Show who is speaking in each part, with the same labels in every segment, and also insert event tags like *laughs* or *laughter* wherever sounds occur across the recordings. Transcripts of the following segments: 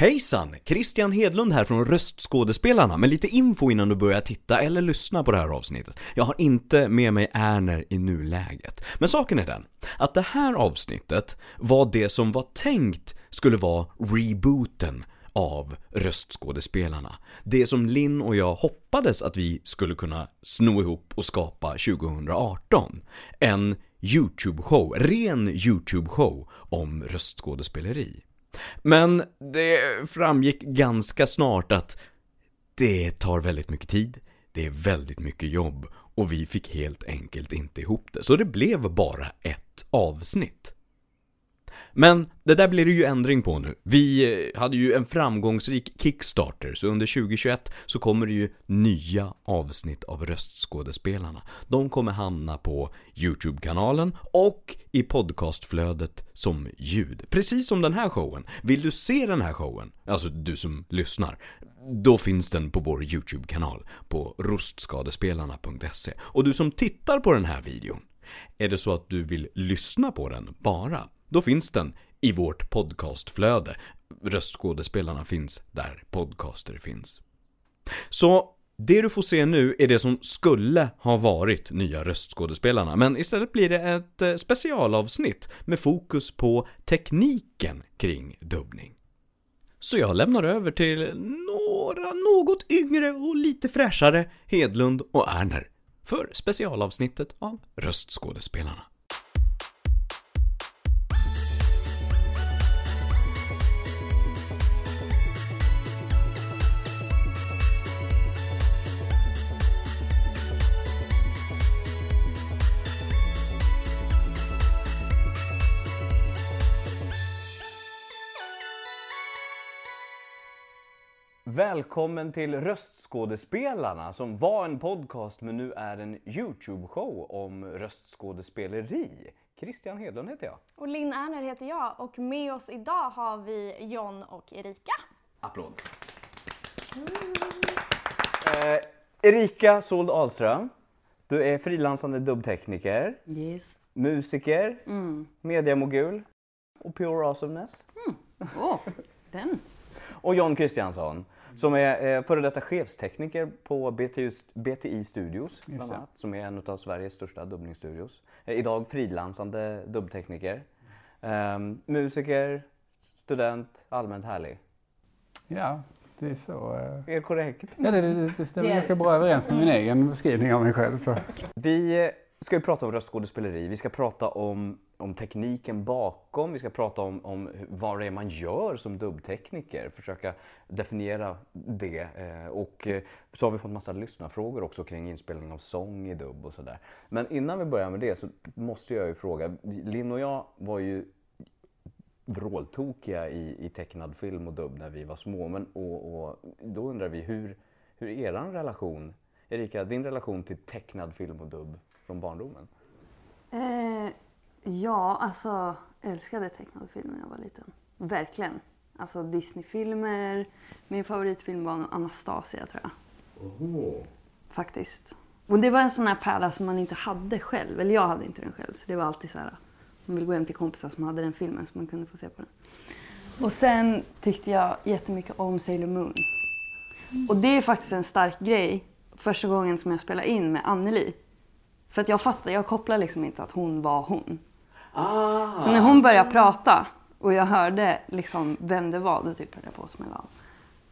Speaker 1: Hejsan! Christian Hedlund här från Röstskådespelarna med lite info innan du börjar titta eller lyssna på det här avsnittet. Jag har inte med mig Erner i nuläget. Men saken är den, att det här avsnittet var det som var tänkt skulle vara rebooten av röstskådespelarna. Det som Linn och jag hoppades att vi skulle kunna sno ihop och skapa 2018. En YouTube-show, ren YouTube-show om röstskådespeleri. Men det framgick ganska snart att det tar väldigt mycket tid, det är väldigt mycket jobb och vi fick helt enkelt inte ihop det. Så det blev bara ett avsnitt. Men det där blir det ju ändring på nu. Vi eh, hade ju en framgångsrik Kickstarter, så under 2021 så kommer det ju nya avsnitt av Röstskådespelarna. De kommer hamna på YouTube-kanalen och i podcastflödet som ljud. Precis som den här showen. Vill du se den här showen, alltså du som lyssnar, då finns den på vår YouTube-kanal på rostskadespelarna.se. Och du som tittar på den här videon, är det så att du vill lyssna på den bara, då finns den i vårt podcastflöde. Röstskådespelarna finns där podcaster finns. Så det du får se nu är det som skulle ha varit nya röstskådespelarna, men istället blir det ett eh, specialavsnitt med fokus på tekniken kring dubbning. Så jag lämnar över till några något yngre och lite fräschare Hedlund och Erner för specialavsnittet av Röstskådespelarna. Välkommen till Röstskådespelarna som var en podcast men nu är en YouTube-show om röstskådespeleri. Christian Hedlund heter jag.
Speaker 2: Och Linn Erner heter jag och med oss idag har vi John och Erika.
Speaker 1: Applåd. Eh, Erika Sold Ahlström, du är frilansande dubbtekniker,
Speaker 3: Yes.
Speaker 1: musiker,
Speaker 3: Mm.
Speaker 1: mediamogul och pure awesomeness.
Speaker 3: Åh, den.
Speaker 1: Och John Kristiansson som är eh, före detta chefstekniker på BTI, BTI Studios, bland annat, som är en av Sveriges största dubbningsstudios. Eh, idag frilansande dubbtekniker. Ehm, musiker, student, allmänt härlig.
Speaker 4: Ja, det är så. eh,
Speaker 1: Är korrekt?
Speaker 4: Ja, det, det, det stämmer ganska bra överens med min egen beskrivning av mig själv. Så.
Speaker 1: Vi ska ju prata om röstskådespeleri, vi ska prata om, om tekniken bakom, vi ska prata om, om vad det är man gör som dubbtekniker, försöka definiera det. Eh, och eh, så har vi fått massa lyssnarfrågor också kring inspelning av sång i dubb och sådär. Men innan vi börjar med det så måste jag ju fråga, Linn och jag var ju vråltokiga i, i tecknad film och dubb när vi var små. Men, och, och då undrar vi hur, hur är eran relation, Erika, din relation till tecknad film och dubb från barndomen?
Speaker 3: Eh, ja, alltså älskade tecknade filmer när jag var liten. Verkligen. Alltså Disney-filmer. Min favoritfilm var Anastasia tror jag. Faktiskt. Och det var en sån här pärla som man inte hade själv. Eller jag hade inte den själv. Så det var alltid så här. Man ville gå hem till kompisar som hade den filmen så man kunde få se på den. Och sen tyckte jag jättemycket om Sailor Moon. Och det är faktiskt en stark grej. Första gången som jag spelade in med Anneli. För att jag fattar, jag kopplar liksom inte att hon var hon.
Speaker 1: Ah.
Speaker 3: Så när hon började prata och jag hörde liksom vem det var, då typ höll jag på att smälla av.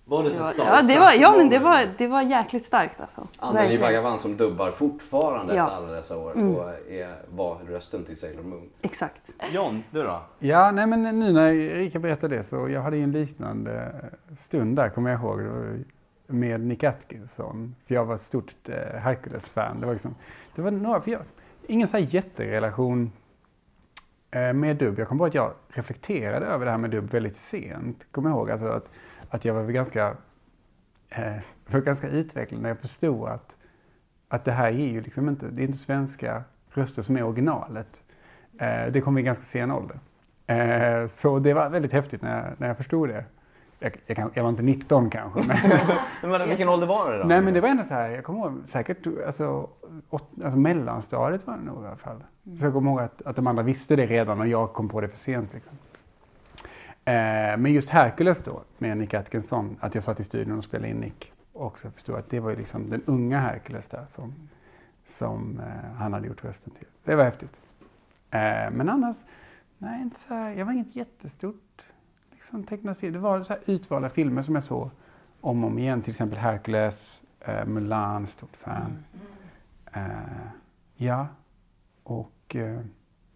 Speaker 1: Var det så starkt?
Speaker 3: ja, det var, ja, men det var, det var jäkligt starkt alltså.
Speaker 1: Anneli. Bhagavan som dubbar fortfarande
Speaker 3: Ja.
Speaker 1: efter alla dessa år
Speaker 3: Mm.
Speaker 1: och är, var rösten till Sailor Moon.
Speaker 3: Exakt.
Speaker 1: John, du då?
Speaker 4: Ja, nej men nu när Erika berättade det så jag hade en liknande stund där, kommer jag ihåg, med Nick Atkinson. För jag var ett stort eh, Hercules-fan. Det var, liksom, det var några, för jag, ingen så här jätterelation Eh, med dubb. Jag kommer ihåg att jag reflekterade över det här med dubb väldigt sent. Kommer jag ihåg alltså att, att jag var väl ganska, eh, *laughs* var ganska utvecklad när jag förstod att, att det här är ju liksom inte, det är inte svenska röster som är originalet. Eh, det kom i ganska sen ålder. Eh, så det var väldigt häftigt när jag, när jag förstod det. Jag, jag, jag var inte 19 kanske, men, *laughs*
Speaker 1: Men, vilken ålder var det då?
Speaker 4: nej, men det var ändå så här, jag kommer ihåg säkert alltså, åt, alltså mellanstadiet var det nog i alla fall. Så jag kommer ihåg att, att de andra visste det redan och jag kom på det för sent. Liksom. Eh, men just Hercules då, med Nick Atkinson, att jag satt i studion och spelade in Nick och också förstod att det var ju liksom den unga Hercules där som, som eh, han hade gjort rösten till. Det var häftigt. Eh, men annars, nej, inte så här, jag var inget jättestort liksom, tecknat film. Det var så här utvalda filmer som jag såg om och om igen. Till exempel Hercules, eh, Mulan, stort fan. Eh, ja, och eh,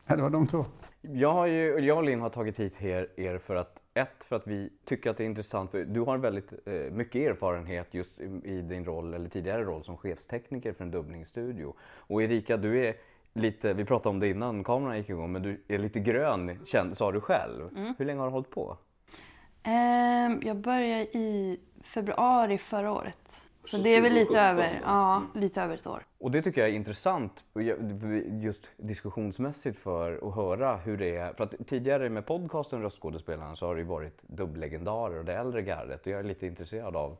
Speaker 4: det var de två.
Speaker 1: Jag, har ju, jag och Linn har tagit hit er, er för att ett, för att vi tycker att det är intressant. för Du har väldigt eh, mycket erfarenhet just i, i din roll, eller tidigare roll som chefstekniker för en dubbningsstudio. Och Erika, du är lite, vi pratade om det innan kameran gick igång, men du är lite grön, känd, sa du själv. Hur länge har du hållit på?
Speaker 3: Ehm, jag började i februari förra året. Så,
Speaker 1: Så
Speaker 3: det är väl lite
Speaker 1: 2017
Speaker 3: över,
Speaker 1: då?
Speaker 3: ja, lite över ett år.
Speaker 1: Och det tycker jag är intressant, jag- just diskussionsmässigt för att höra hur det är. För att tidigare med podcasten Röstskådespelarna så har det ju varit dubblegendarer och det äldre gardet. Och jag är lite intresserad av,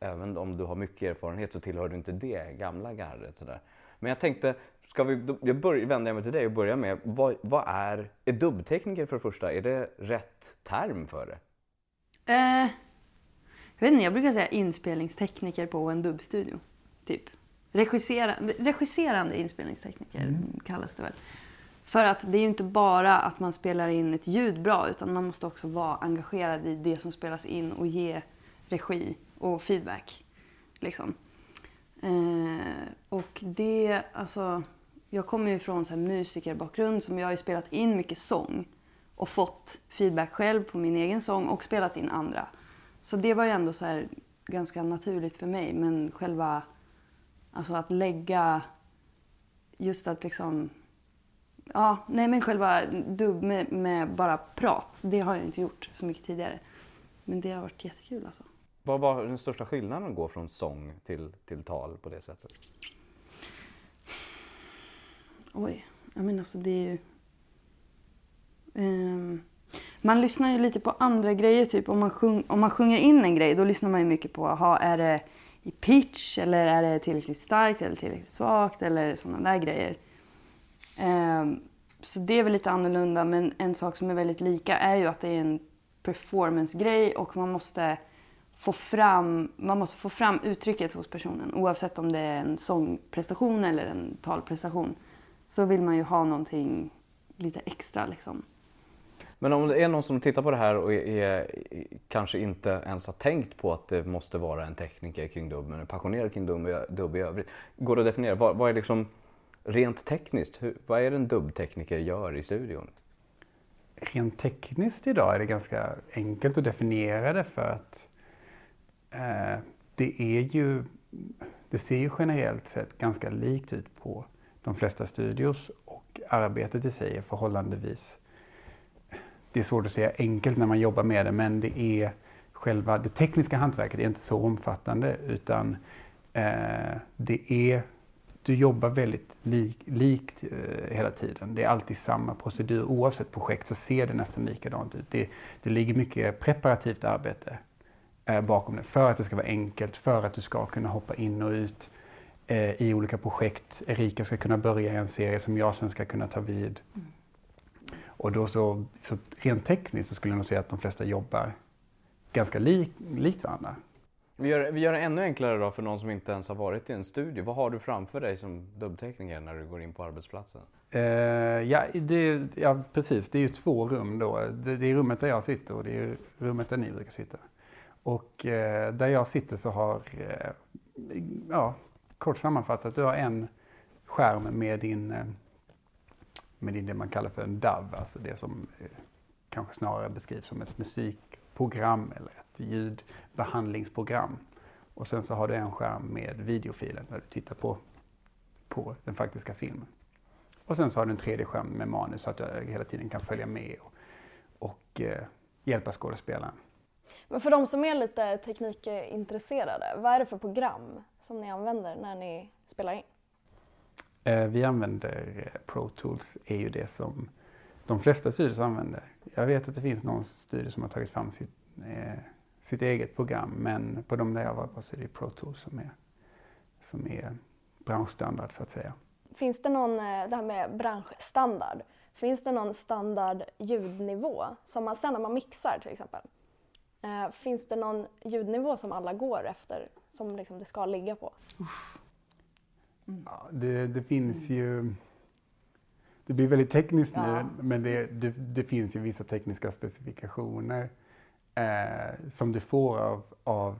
Speaker 1: även om du har mycket erfarenhet så tillhör du inte det gamla gardet. Sådär. Men jag tänkte, ska vi, jag börjar, vänder mig till dig och börjar med, vad, vad är, är dubbtekniker för det första, är det rätt term för det?
Speaker 3: Eh, jag vet inte, jag brukar säga inspelningstekniker på en dubbstudio. Typ. Regissera, regisserande inspelningstekniker kallas det väl. För att det är ju inte bara att man spelar in ett ljud bra utan man måste också vara engagerad i det som spelas in och ge regi och feedback. Liksom. Eh, och det, alltså, jag kommer ju från så här musikerbakgrund som jag har ju spelat in mycket sång och fått feedback själv på min egen sång och spelat in andra. Så det var ju ändå så här ganska naturligt för mig. Men själva, alltså att lägga, just att liksom, ja, nej men själva dubb med, med bara prat, det har jag inte gjort så mycket tidigare. Men det har varit jättekul alltså.
Speaker 1: Vad var den största skillnaden att gå från sång till, till tal på det sättet?
Speaker 3: Oj, jag menar alltså det är ju... Ehm, man lyssnar ju lite på andra grejer, typ om man, sjung, om man sjunger in en grej då lyssnar man ju mycket på, aha, är det i pitch eller är det tillräckligt starkt eller tillräckligt svagt eller sådana där grejer. Ehm, så det är väl lite annorlunda men en sak som är väldigt lika är ju att det är en performance-grej och man måste få fram, man måste få fram uttrycket hos personen oavsett om det är en sångprestation eller en talprestation. Så vill man ju ha någonting lite extra liksom.
Speaker 1: Men om det är någon som tittar på det här och är, är, kanske inte ens har tänkt på att det måste vara en tekniker kring dubb, men är passionerad kring dubb, dubb i övrigt. Går det att definiera, vad, vad är liksom rent tekniskt, hur, vad är det en dubbtekniker gör i studion?
Speaker 4: Rent tekniskt idag är det ganska enkelt att definiera det för att eh, det är ju, det ser ju generellt sett ganska likt ut på de flesta studios och arbetet i sig är förhållandevis, det är svårt att säga enkelt när man jobbar med det men det är själva det tekniska hantverket är inte så omfattande utan eh, det är du jobbar väldigt lik, likt eh, hela tiden. Det är alltid samma procedur. Oavsett projekt så ser det nästan likadant ut. Det, det ligger mycket preparativt arbete eh, bakom det för att det ska vara enkelt, för att du ska kunna hoppa in och ut eh, i olika projekt. Erika ska kunna börja i en serie som jag sen ska kunna ta vid. Mm. Och då så, så rent tekniskt så skulle jag nog säga att de flesta jobbar ganska lik, likt varandra.
Speaker 1: Vi gör, vi gör det ännu enklare då för någon som inte ens har varit i en studio. Vad har du framför dig som dubbtekniker när du går in på arbetsplatsen?
Speaker 4: Eh, ja, det, ja, precis. Det är ju två rum då. Det, det är rummet där jag sitter och det är rummet där ni brukar sitta. Och eh, där jag sitter så har, eh, ja, kort sammanfattat, du har en skärm med din, men det är det man kallar för en DAV, alltså det som eh, kanske snarare beskrivs som ett musikprogram eller ett ljudbehandlingsprogram. Och sen så har du en skärm med videofilen där du tittar på, på den faktiska filmen. Och sen så har du en tredje skärm med manus så att du hela tiden kan följa med och, och eh, hjälpa skådespelaren.
Speaker 2: Men för de som är lite teknikintresserade, vad är det för program som ni använder när ni spelar in?
Speaker 4: Eh, vi använder eh, Pro Tools, är ju det som de flesta studios använder. Jag vet att det finns någon studio som har tagit fram sitt, eh, sitt eget program, men på de där jag var på så är det Pro Tools som är, som är branschstandard så att säga.
Speaker 2: Finns det någon, eh, det här med branschstandard, finns det någon standard ljudnivå som man sen när man mixar till exempel? Eh, finns det någon ljudnivå som alla går efter, som liksom det ska ligga på?
Speaker 4: Ja, det, det finns ju... Det blir väldigt tekniskt
Speaker 3: Ja.
Speaker 4: nu, men det, det, det finns ju vissa tekniska specifikationer eh, som du får av, av,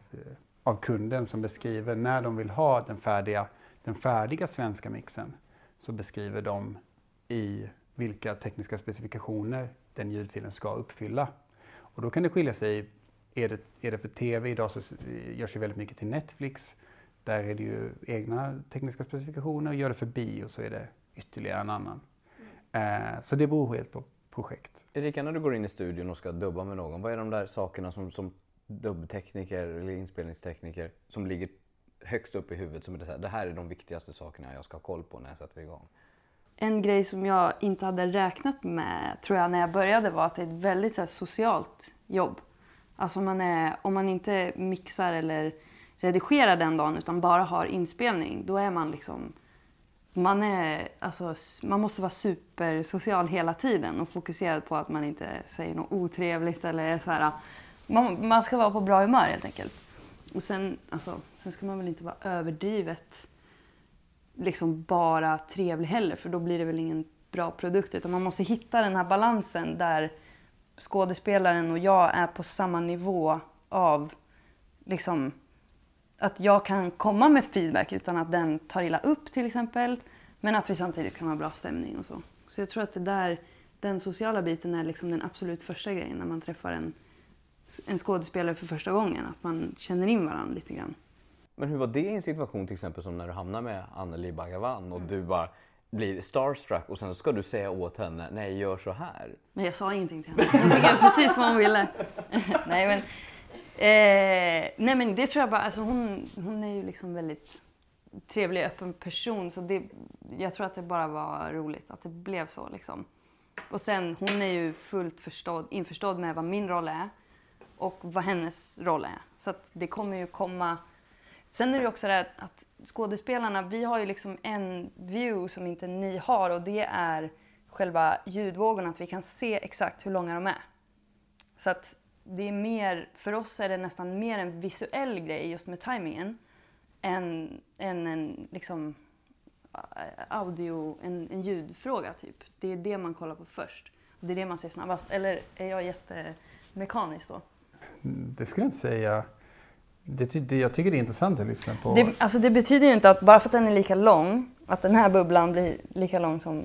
Speaker 4: av kunden som beskriver när de vill ha den färdiga, den färdiga svenska mixen. Så beskriver de i vilka tekniska specifikationer den ljudfilen ska uppfylla. Och då kan det skilja sig. Är det, är det för TV, idag så görs ju väldigt mycket till Netflix. Där är det ju egna tekniska specifikationer. Gör det för bio så är det ytterligare en annan. Eh, så det beror helt på projekt.
Speaker 1: Erika, när du går in i studion och ska dubba med någon, vad är de där sakerna som, som dubbtekniker eller inspelningstekniker som ligger högst upp i huvudet som är det, här, det här är de viktigaste sakerna jag ska ha koll på när jag sätter igång?
Speaker 3: En grej som jag inte hade räknat med tror jag när jag började var att det är ett väldigt så här, socialt jobb. Alltså man är, om man inte mixar eller redigera den dagen utan bara har inspelning, då är man liksom man, är, alltså, man måste vara supersocial hela tiden och fokuserad på att man inte säger något otrevligt eller så här. Man, man ska vara på bra humör helt enkelt. Och sen, alltså, sen ska man väl inte vara överdrivet liksom bara trevlig heller för då blir det väl ingen bra produkt utan man måste hitta den här balansen där skådespelaren och jag är på samma nivå av liksom att jag kan komma med feedback utan att den tar illa upp till exempel men att vi samtidigt kan ha bra stämning och så. Så jag tror att det där, den sociala biten är liksom den absolut första grejen när man träffar en, en skådespelare för första gången. Att man känner in varandra lite grann.
Speaker 1: Men hur var det i en situation till exempel som när du hamnar med Anneli Bhagavan och du bara blir starstruck och sen ska du säga åt henne, nej gör så här.
Speaker 3: Men jag sa ingenting till henne. Hon fick precis vad hon ville. *laughs* nej, men, eh, nej men det tror jag bara, alltså hon, hon är ju liksom väldigt trevlig, öppen person. Så det, jag tror att det bara var roligt att det blev så liksom. Och sen, hon är ju fullt förstådd, införstådd med vad min roll är och vad hennes roll är. Så att det kommer ju komma... Sen är det ju också det här att skådespelarna, vi har ju liksom en view som inte ni har och det är själva ljudvågorna, att vi kan se exakt hur långa de är. Så att det är mer, för oss är det nästan mer en visuell grej just med tajmingen än, än en liksom eh, audio, en, en ljudfråga typ. Det är det man kollar på först. Och det är det man ser snabbast. Eller är jag jättemekanisk då?
Speaker 4: Det skulle jag inte säga. Det, det, jag tycker det är intressant att lyssna på.
Speaker 3: Det, alltså det betyder ju inte att bara för att den är lika lång, att den här bubblan blir lika lång som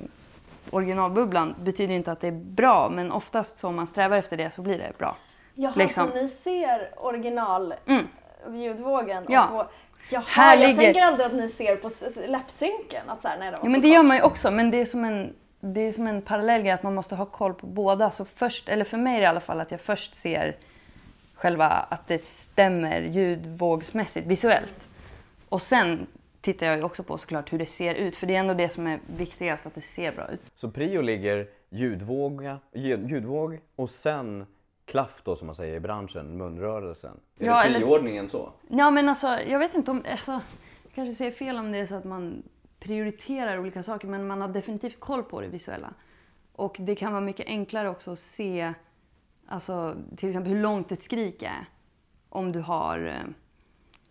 Speaker 3: originalbubblan, betyder inte att det är bra. Men oftast så om man strävar efter det så blir det bra.
Speaker 2: Jaha,
Speaker 3: Liksom.
Speaker 2: så ni ser original
Speaker 3: Mm.
Speaker 2: ljudvågen?
Speaker 3: Ja.
Speaker 2: Och på, jaha,
Speaker 3: Här
Speaker 2: jag
Speaker 3: ligger-
Speaker 2: tänker alltid att ni ser på läppsynken. Att så här, nej, de
Speaker 3: Jo men det gör man ju också, men det är som en, det är som en parallell grej att man måste ha koll på båda. Så först, eller för mig är det i alla fall att jag först ser själva att det stämmer ljudvågsmässigt, visuellt. Och sen tittar jag ju också på såklart hur det ser ut, för det är ändå det som är viktigast, att det ser bra ut.
Speaker 1: Så prio ligger ljudvåga, ljud- ljudvåg och sen klaff då som man säger i branschen, munrörelsen. Är
Speaker 3: Ja,
Speaker 1: det prioordningen så?
Speaker 3: Ja men alltså, jag vet inte om, alltså, jag kanske säger fel om det är så att man prioriterar olika saker, men man har definitivt koll på det visuella. Och det kan vara mycket enklare också att se, alltså till exempel hur långt ett skrik är. Om du har, eh,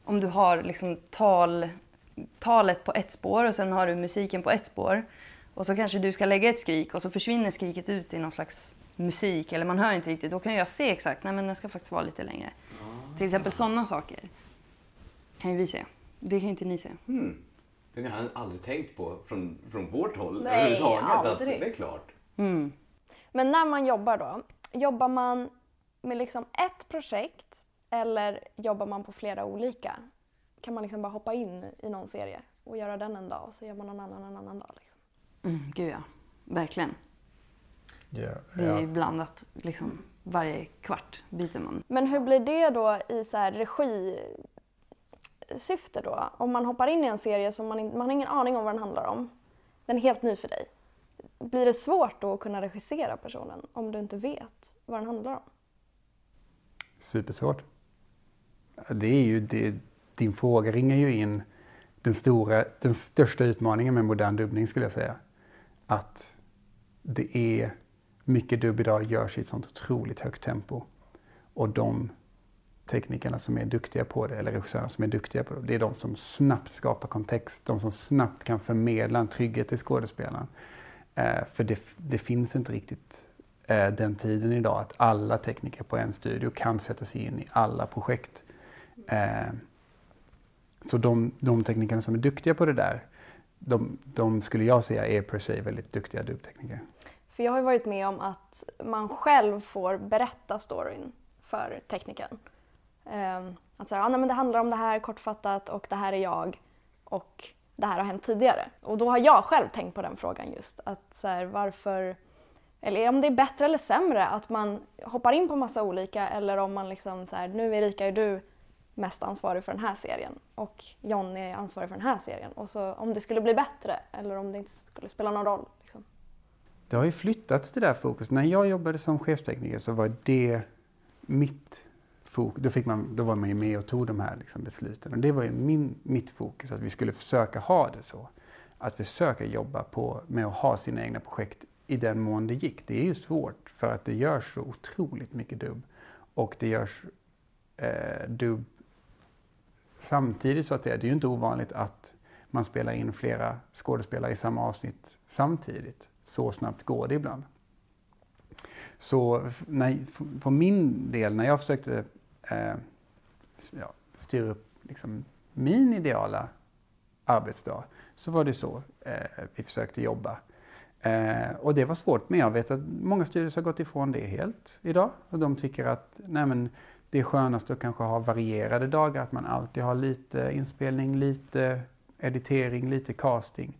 Speaker 3: om du har liksom tal, talet på ett spår och sen har du musiken på ett spår. Och så kanske du ska lägga ett skrik och så försvinner skriket ut i någon slags musik eller man hör inte riktigt. Då kan jag se exakt, nej men den ska faktiskt vara lite längre. Till exempel sådana saker kan ju vi se. Det kan inte ni se.
Speaker 1: Hmm. Det har jag aldrig tänkt på från, från vårt håll
Speaker 2: Nej,
Speaker 1: överhuvudtaget. Att det är klart.
Speaker 3: Mm.
Speaker 2: Men när man jobbar då, jobbar man med liksom ett projekt eller jobbar man på flera olika? Kan man liksom bara hoppa in i någon serie och göra den en dag och så gör man någon annan en annan dag? Liksom?
Speaker 3: Mm, gud ja, verkligen.
Speaker 4: Ja,
Speaker 3: Det är
Speaker 4: ja.
Speaker 3: blandat. Liksom, varje kvart byter man.
Speaker 2: Men hur blir det då i så här regisyfte då? Om man hoppar in i en serie som man, man har ingen aning om vad den handlar om. Den är helt ny för dig. Blir det svårt då att kunna regissera personen om du inte vet vad den handlar om?
Speaker 4: Supersvårt. Det är ju, det, din fråga ringer ju in den, stora, den största utmaningen med modern dubbning skulle jag säga. Att det är mycket dubb idag görs i ett sånt otroligt högt tempo. Och de teknikerna som är duktiga på det, eller regissörerna som är duktiga på det, det är de som snabbt skapar kontext, de som snabbt kan förmedla en trygghet till skådespelaren. Eh, för det, det finns inte riktigt eh, den tiden idag att alla tekniker på en studio kan sätta sig in i alla projekt. Eh, så de, de teknikerna som är duktiga på det där, de, de skulle jag säga är per se väldigt duktiga dubbtekniker.
Speaker 2: För jag har ju varit med om att man själv får berätta storyn för teknikern. Ehm, att säga, ah, nej, men det handlar om det här kortfattat och det här är jag och det här har hänt tidigare. Och då har jag själv tänkt på den frågan just. Att så här, varför, eller om det är bättre eller sämre att man hoppar in på massa olika eller om man liksom så här, nu Erika är du mest ansvarig för den här serien och John är ansvarig för den här serien. Och så om det skulle bli bättre eller om det inte skulle spela någon roll. Liksom.
Speaker 4: Det har ju flyttats det där fokus. När jag jobbade som chefstekniker så var det mitt fokus. Då, fick man, då var man ju med och tog de här liksom besluten. Och det var ju min, mitt fokus, att vi skulle försöka ha det så. Att försöka jobba på, med att ha sina egna projekt i den mån det gick. Det är ju svårt för att det görs så otroligt mycket dubb. Och det görs eh, dubb samtidigt så att säga. Det är ju inte ovanligt att man spelar in flera skådespelare i samma avsnitt samtidigt. Så snabbt går det ibland. Så när, för min del, när jag försökte eh, ja, styra upp liksom, min ideala arbetsdag, så var det så eh, vi försökte jobba. Eh, och det var svårt, men jag vet att många studios har gått ifrån det helt idag. Och de tycker att nej, men, det är skönast att kanske ha varierade dagar, att man alltid har lite inspelning, lite editering, lite casting.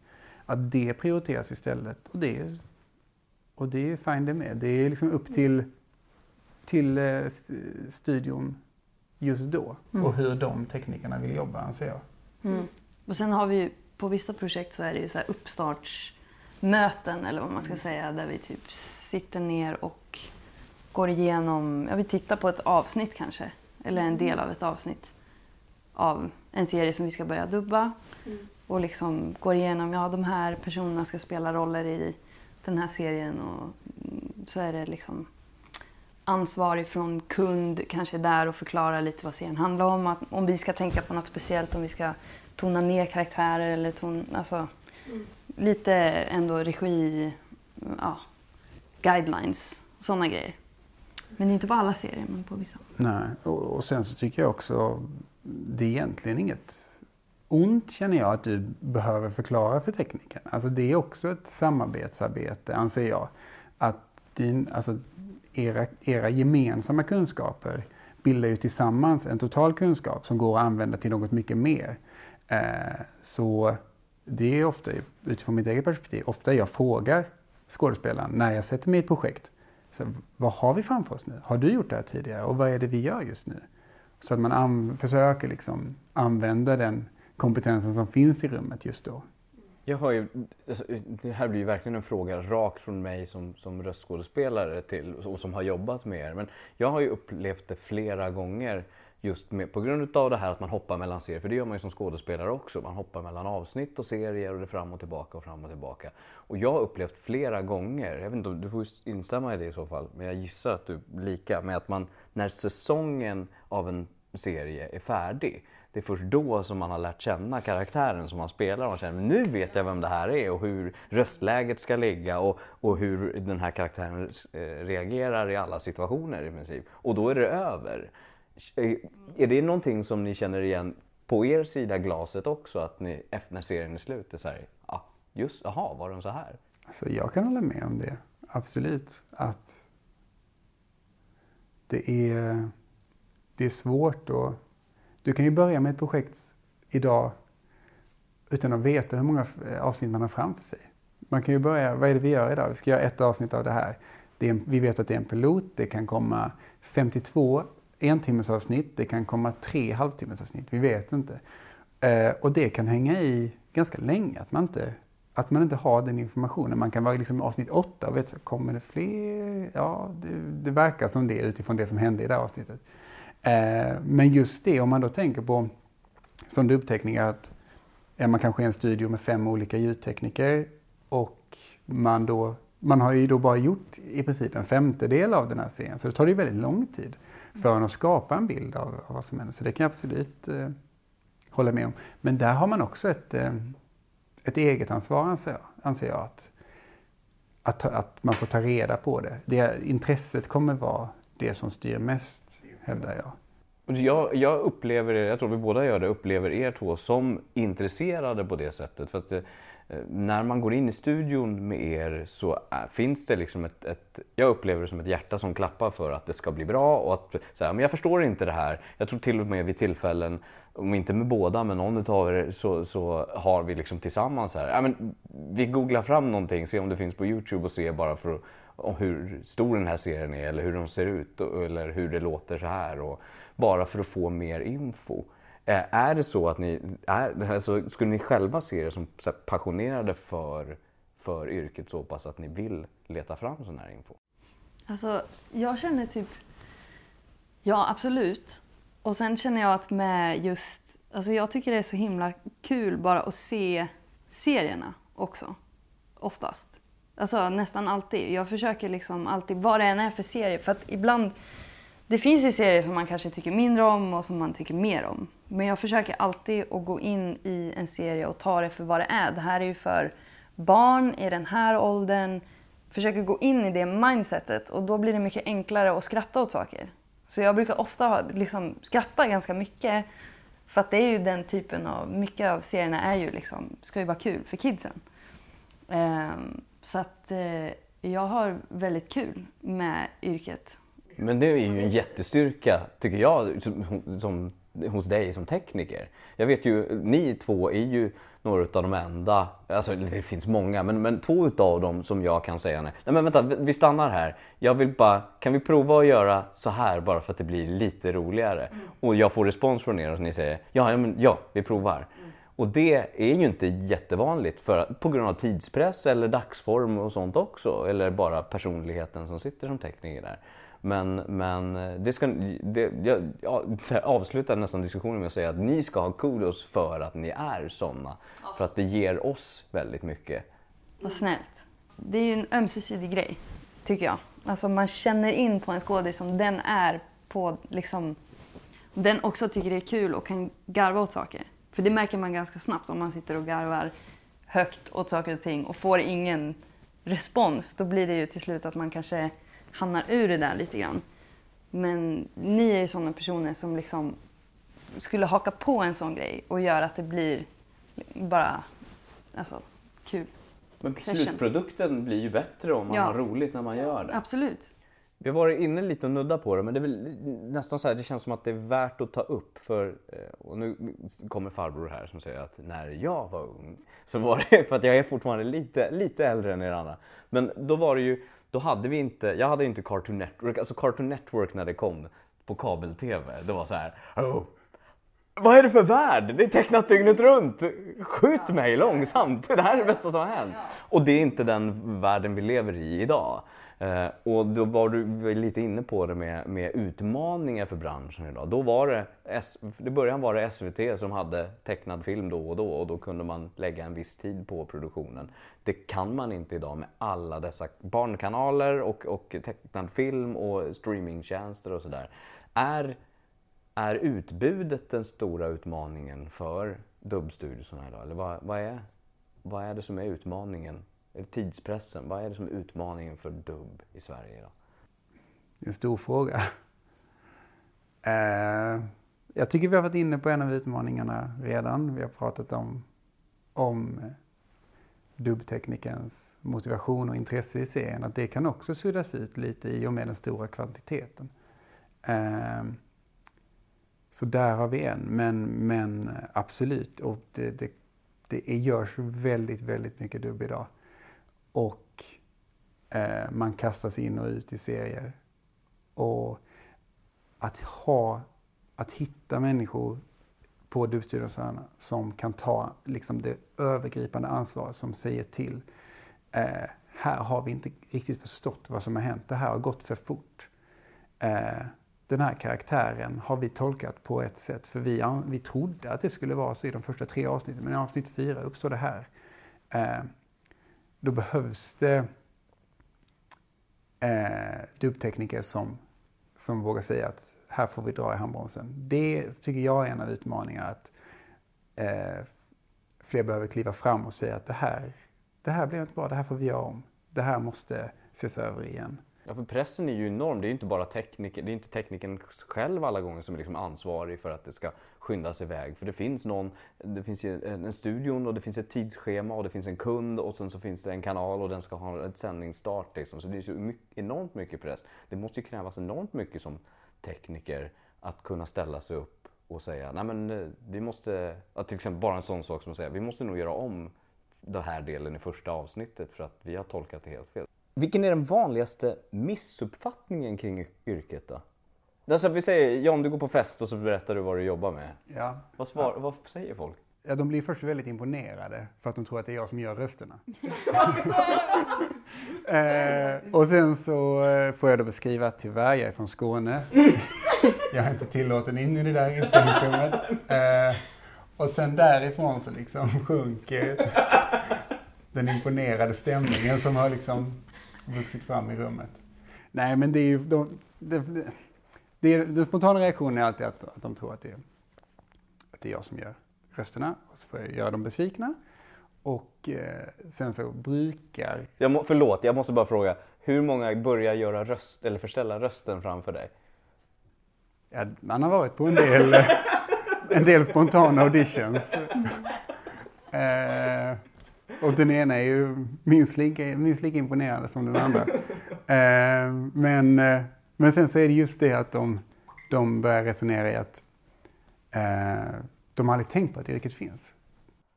Speaker 4: Att det prioriteras istället. Och det är, och det är fine det med. Det är liksom upp till, till eh, st- studion just då och hur de teknikerna vill jobba, anser jag.
Speaker 3: Mm. Och sen har vi ju, på vissa projekt så är det ju så här uppstartsmöten eller vad man ska säga där vi typ sitter ner och går igenom, ja vi tittar på ett avsnitt kanske. Eller en del av ett avsnitt av en serie som vi ska börja dubba. Och liksom går igenom, ja de här personerna ska spela roller i den här serien och mm, så är det liksom ansvarig från kund kanske är där och förklarar lite vad serien handlar om. Att, om vi ska tänka på något speciellt, om vi ska tona ner karaktärer eller ton, alltså, lite ändå regi, ja, guidelines och sådana grejer. Men inte på alla serier, men på vissa.
Speaker 4: Nej, och, och sen så tycker jag också, det är egentligen inget ont känner jag att du behöver förklara för tekniken. Alltså det är också ett samarbetsarbete, anser jag. Att din, alltså era, era gemensamma kunskaper bildar ju tillsammans en total kunskap som går att använda till något mycket mer. Eh, så det är ofta, utifrån mitt eget perspektiv, ofta jag frågar skådespelaren när jag sätter mig i ett projekt. Så, vad har vi framför oss nu? Har du gjort det här tidigare? Och vad är det vi gör just nu? Så att man försöker liksom använda den kompetensen som finns i rummet just då.
Speaker 1: Jag har ju, alltså, det här blir ju verkligen en fråga rakt från mig som, som röstskådespelare till, och som har jobbat med er. Men jag har ju upplevt det flera gånger just med, på grund av det här att man hoppar mellan serier. För det gör man ju som skådespelare också. Man hoppar mellan avsnitt och serier och det är fram och tillbaka och fram och tillbaka. Och jag har upplevt flera gånger, jag vet inte, om- du får instämma i det i så fall, men jag gissar att du är lika, med att man när säsongen av en serie är färdig det är först då som man har lärt känna karaktären som man spelar. Man känner nu vet jag vem det här är och hur röstläget ska ligga och, och hur den här karaktären eh, reagerar i alla situationer i princip. Och då är det över. Eh, är det någonting som ni känner igen på er sida glaset också? Att ni efter när serien är slut är så här, ja, just, aha, var den så här?
Speaker 4: Alltså jag kan hålla med om det, absolut. Att det är, det är svårt att... Du kan ju börja med ett projekt idag utan att veta hur många eh, avsnitt man har framför sig. Man kan ju börja, vad är det vi gör idag? Vi ska göra ett avsnitt av det här. Det en, vi vet att det är en pilot, det kan komma 52 entimmesavsnitt, det kan komma tre halvtimmesavsnitt, vi vet inte. Eh, och det kan hänga i ganska länge, att man inte, att man inte har den informationen. Man kan vara liksom avsnitt åtta och veta, kommer det fler? Ja, det, det verkar som det utifrån det som hände i det här avsnittet. Eh, men just det, om man då tänker på som dubbteknik, att man kanske är en studio med fem olika ljudtekniker och man då man har ju då bara gjort i princip en femtedel av den här serien, så det tar ju väldigt lång tid för en att skapa en bild av, av vad som händer. Så det kan jag absolut eh, hålla med om. Men där har man också ett, eh, ett eget ansvar, anser jag. Anser jag att, att, att man får ta reda på det. det. Intresset kommer vara det som styr mest, hävdar jag.
Speaker 1: Jag, jag upplever, er, jag tror vi båda gör det, upplever er två som intresserade på det sättet. För att eh, när man går in i studion med er så är, finns det liksom ett, ett, jag upplever det som ett hjärta som klappar för att det ska bli bra och att så här, men jag förstår inte det här. Jag tror till och med vid tillfällen, om inte med båda, men någon av er så, så har vi liksom tillsammans här, ja, men vi googlar fram någonting, ser om det finns på Youtube och ser bara för att om hur stor den här serien är eller hur de ser ut eller hur det låter så här. Och, bara för att få mer info. Eh, är det så att ni, är, alltså, skulle ni själva se er som passionerade för, för yrket så pass att ni vill leta fram sån här info?
Speaker 3: Alltså, jag känner typ, ja absolut. Och sen känner jag att med just, alltså jag tycker det är så himla kul bara att se serierna också. Oftast. Alltså nästan alltid. Jag försöker liksom alltid, vad det än är för serie, för att ibland det finns ju serier som man kanske tycker mindre om och som man tycker mer om. Men jag försöker alltid att gå in i en serie och ta det för vad det är. Det här är ju för barn i den här åldern. Försöker gå in i det mindsetet och då blir det mycket enklare att skratta åt saker. Så jag brukar ofta liksom skratta ganska mycket. För att det är ju den typen av, mycket av serierna är ju liksom, ska ju vara kul för kidsen. Um, så att uh, jag har väldigt kul med yrket.
Speaker 1: Men det är ju en jättestyrka, tycker jag, som, som, hos dig som tekniker. Jag vet ju, ni två är ju några av de enda, alltså det finns många, men, men två utav dem som jag kan säga nej. nej men vänta, vi stannar här. Jag vill bara, kan vi prova att göra så här bara för att det blir lite roligare? Mm. Och jag får respons från er och ni säger ja, ja, men, ja vi provar. Och det är ju inte jättevanligt för, på grund av tidspress eller dagsform och sånt också. Eller bara personligheten som sitter som tekniker där. Men, men det ska, det, jag, jag avslutar nästan diskussionen med att säga att ni ska ha kudos för att ni är sådana. Ja. För att det ger oss väldigt mycket.
Speaker 3: Vad snällt. Det är ju en ömsesidig grej, tycker jag. Alltså man känner in på en skådis som den är på liksom... Den också tycker det är kul och kan garva åt saker. För det märker man ganska snabbt om man sitter och garvar högt åt saker och ting och får ingen respons. Då blir det ju till slut att man kanske hamnar ur det där lite grann. Men ni är ju sådana personer som liksom skulle haka på en sån grej och göra att det blir bara alltså, kul.
Speaker 1: Men slutprodukten blir ju bättre om man ja. har roligt när man gör det.
Speaker 3: Absolut.
Speaker 1: Vi har varit inne lite och nudda på det men det är väl nästan så här, det känns som att det är värt att ta upp för, eh, och nu kommer farbror här som säger att när jag var ung så var det, *laughs* för att jag är fortfarande lite, lite äldre än er andra, men då var det ju då hade vi inte, jag hade inte Cartoon Network, alltså Cartoon Network när det kom på kabel-tv, det var så här, oh, vad är det för värld? Det är tecknat dygnet runt. Skjut mig långsamt. Det här är det bästa som har hänt. Och det är inte den världen vi lever i idag. Eh, och då var du lite inne på det med, med utmaningar för branschen idag. Då var det, I början var det SVT som hade tecknad film då och då och då kunde man lägga en viss tid på produktionen. Det kan man inte idag med alla dessa barnkanaler och, och tecknad film och streamingtjänster och sådär. Är, är utbudet den stora utmaningen för dubbstudiosarna idag? Eller vad, vad, är, vad är det som är utmaningen tidspressen, vad är det som är utmaningen för dubb i Sverige idag?
Speaker 4: Det är en stor fråga. Eh, jag tycker vi har varit inne på en av utmaningarna redan. Vi har pratat om, om dubbteknikens motivation och intresse i serien. Att det kan också suddas ut lite i och med den stora kvantiteten. Eh, så där har vi en, men, men absolut. Och det, det, det görs väldigt, väldigt mycket dubb idag. Och eh, man kastas in och ut i serier. Och att ha, att hitta människor på dubbstyrelserna som kan ta liksom, det övergripande ansvaret som säger till. Eh, här har vi inte riktigt förstått vad som har hänt. Det här har gått för fort. Eh, den här karaktären har vi tolkat på ett sätt, för vi, vi trodde att det skulle vara så i de första tre avsnitten, men i avsnitt fyra uppstår det här. Eh, då behövs det eh, dubbtekniker som, som vågar säga att här får vi dra i handbromsen. Det tycker jag är en av utmaningarna, att eh, fler behöver kliva fram och säga att det här, det här blev inte bra, det här får vi göra om. Det här måste ses över igen.
Speaker 1: Ja, för pressen är ju enorm. Det är inte bara tekniker, det är inte tekniken själv alla gånger som är liksom ansvarig för att det ska skyndas iväg. För det finns någon, det finns ju en, en studion och det finns ett tidsschema och det finns en kund och sen så finns det en kanal och den ska ha ett sändningsstart. Liksom. Så det är så mycket, enormt mycket press. Det måste ju krävas enormt mycket som tekniker att kunna ställa sig upp och säga, nej men eh, vi måste, till exempel bara en sån sak som att säga, vi måste nog göra om den här delen i första avsnittet för att vi har tolkat det helt fel. Vilken är den vanligaste missuppfattningen kring yrket då? Alltså vi säger, John du går på fest och så berättar du vad du jobbar med.
Speaker 4: Ja.
Speaker 1: Vad, svar, vad säger folk?
Speaker 4: Ja, de blir först väldigt imponerade för att de tror att det är jag som gör rösterna. *laughs* eh, och sen så eh, får jag då beskriva att tyvärr, jag är från Skåne. *laughs* jag är inte tillåten in i det där inspelningsrummet. Eh, och sen därifrån så liksom sjunker *laughs* den imponerade stämningen som har liksom vuxit fram i rummet. Nej, men det är ju... De, det, det, den spontana reaktionen är alltid att, att de tror att det, att det är jag som gör rösterna och så får jag göra dem besvikna. Och eh, sen så brukar...
Speaker 1: Jag må, förlåt, jag måste bara fråga. Hur många börjar göra röst eller förställa rösten framför dig?
Speaker 4: Ja, man har varit på en del, *laughs* en del spontana auditions. Eh, och den ena är ju minst lika, minst lika imponerande som den andra. *laughs* Eh, men, eh, men sen så är det just det att de, de börjar resonera i att eh, de har aldrig tänkt på att yrket finns.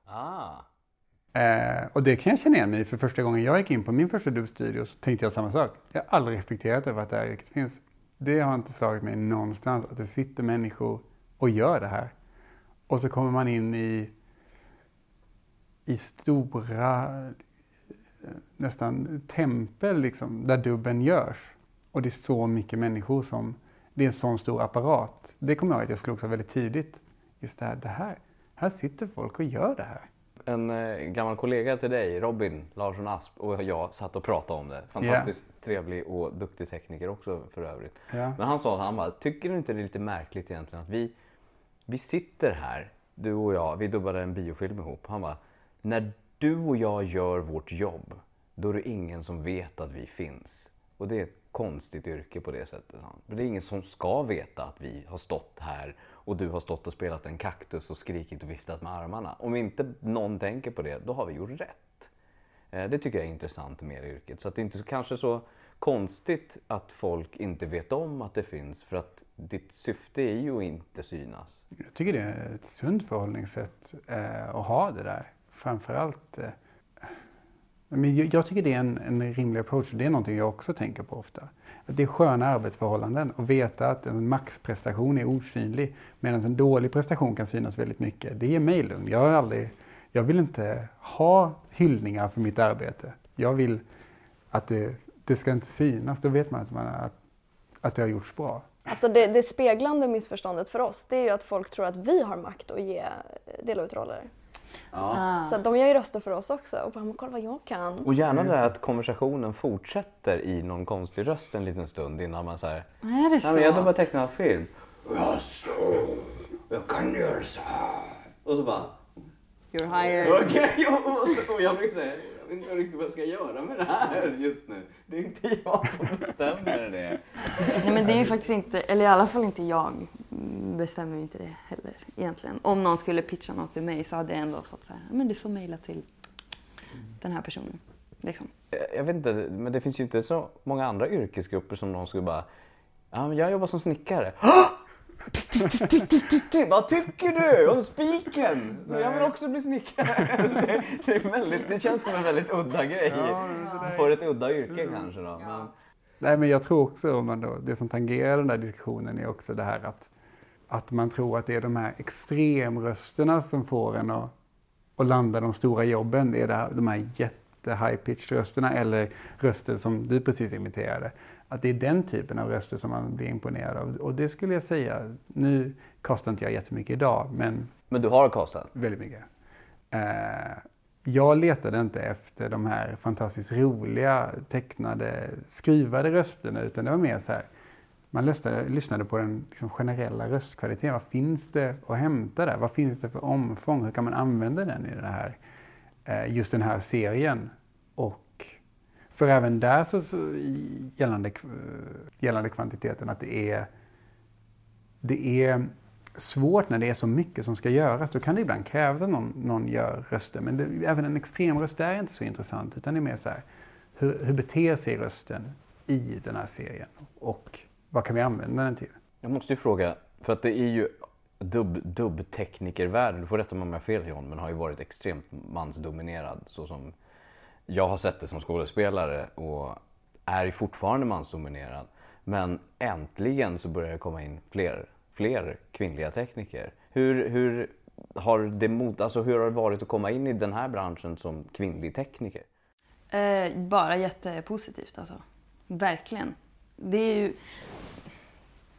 Speaker 1: Ah.
Speaker 4: Eh, och det kan jag känna igen mig För första gången jag gick in på min första dubbstudio så tänkte jag samma sak. Jag har aldrig reflekterat över att det här yrket finns. Det har inte slagit mig någonstans att det sitter människor och gör det här. Och så kommer man in i i stora, nästan tempel liksom, där dubben görs. Och det är så mycket människor som, det är en sån stor apparat. Det kommer jag ihåg att jag slogs av väldigt tidigt. Just det här, det här, här sitter folk och gör det här.
Speaker 1: En eh, gammal kollega till dig, Robin Larsson Asp och jag satt och pratade om det. Fantastiskt yeah. trevlig och duktig tekniker också för övrigt.
Speaker 4: Yeah.
Speaker 1: Men han sa, han bara, tycker du inte det är lite märkligt egentligen att vi, vi sitter här, du och jag, vi dubbade en biofilm ihop. Han bara, när du och jag gör vårt jobb, då är det ingen som vet att vi finns. Och det är ett konstigt yrke på det sättet. Det är ingen som ska veta att vi har stått här och du har stått och spelat en kaktus och skrikit och viftat med armarna. Om inte någon tänker på det, då har vi gjort rätt. Eh, det tycker jag är intressant med yrket. Så att det är inte kanske så konstigt att folk inte vet om att det finns för att ditt syfte är ju att inte synas.
Speaker 4: Jag tycker det är ett sunt förhållningssätt eh, att ha det där framförallt eh, men jag tycker det är en, en rimlig approach. Det är någonting jag också tänker på ofta. Att det är sköna arbetsförhållanden och veta att en maxprestation är osynlig medan en dålig prestation kan synas väldigt mycket. Det ger mig lugn. Jag, har aldrig, jag vill inte ha hyllningar för mitt arbete. Jag vill att det, det ska inte synas. Då vet man att, man, att, att det har gjorts bra.
Speaker 2: Alltså det, det speglande missförståndet för oss det är ju att folk tror att vi har makt att ge, dela ut roller.
Speaker 1: Ja.
Speaker 2: Ah. Så de gör ju röster för oss också och bara, kolla vad jag kan.
Speaker 1: Och gärna det att konversationen fortsätter i någon konstig röst en liten stund innan man säger
Speaker 3: Är det så?
Speaker 1: Nej, men jag bara tecknat film. Jaså, jag kan göra så här. Och så bara
Speaker 3: You're hired.
Speaker 1: Okej, *laughs* okay, och jag fick säga vet inte riktigt vad jag ska göra med det här just nu. Det är inte jag som bestämmer det.
Speaker 3: Nej men det är ju faktiskt inte, eller i alla fall inte jag bestämmer inte det heller egentligen. Om någon skulle pitcha något till mig så hade jag ändå fått så här, men du får mejla till den här personen. Liksom.
Speaker 1: Jag vet inte, men det finns ju inte så många andra yrkesgrupper som någon skulle bara, ja jag jobbar som snickare. *gasps* Vad tycker du om spiken? Jag vill också bli snickare. Det, det, är väldigt, det känns som en väldigt udda grej. För ett udda yrke kanske då. Men...
Speaker 4: Nej, men jag tror också, om man då, det som tangerar den där diskussionen är också det här att, att man tror att det är de här extremrösterna som får en att, att landa de stora jobben. Det är det här, de här jätte high pitched rösterna eller rösten som du precis imiterade. Att det är den typen av röster som man blir imponerad av. Och det skulle jag säga, nu kastar inte jag jättemycket idag, men...
Speaker 1: Men du har kastat?
Speaker 4: Väldigt mycket. Eh, jag letade inte efter de här fantastiskt roliga, tecknade, skruvade rösterna, utan det var mer så här, man lyssnade, lyssnade på den liksom generella röstkvaliteten. Vad finns det att hämta där? Vad finns det för omfång? Hur kan man använda den i det här, eh, just den här serien? Och för även där så, så gällande, gällande kvantiteten att det är, det är svårt när det är så mycket som ska göras. Då kan det ibland krävas att någon, någon gör röster. Men det, även en extremröst är inte så intressant. Utan det är mer så här, hur, hur beter sig rösten i den här serien? Och vad kan vi använda den till?
Speaker 1: Jag måste ju fråga, för att det är ju dubb, dubbteknikervärlden, du får rätta mig om jag har fel John, men har ju varit extremt mansdominerad så som jag har sett det som skådespelare och är fortfarande mansdominerad. Men äntligen så börjar det komma in fler, fler kvinnliga tekniker. Hur, hur, har det mot, alltså hur har det varit att komma in i den här branschen som kvinnlig tekniker?
Speaker 3: Eh, bara jättepositivt alltså. Verkligen. Det är ju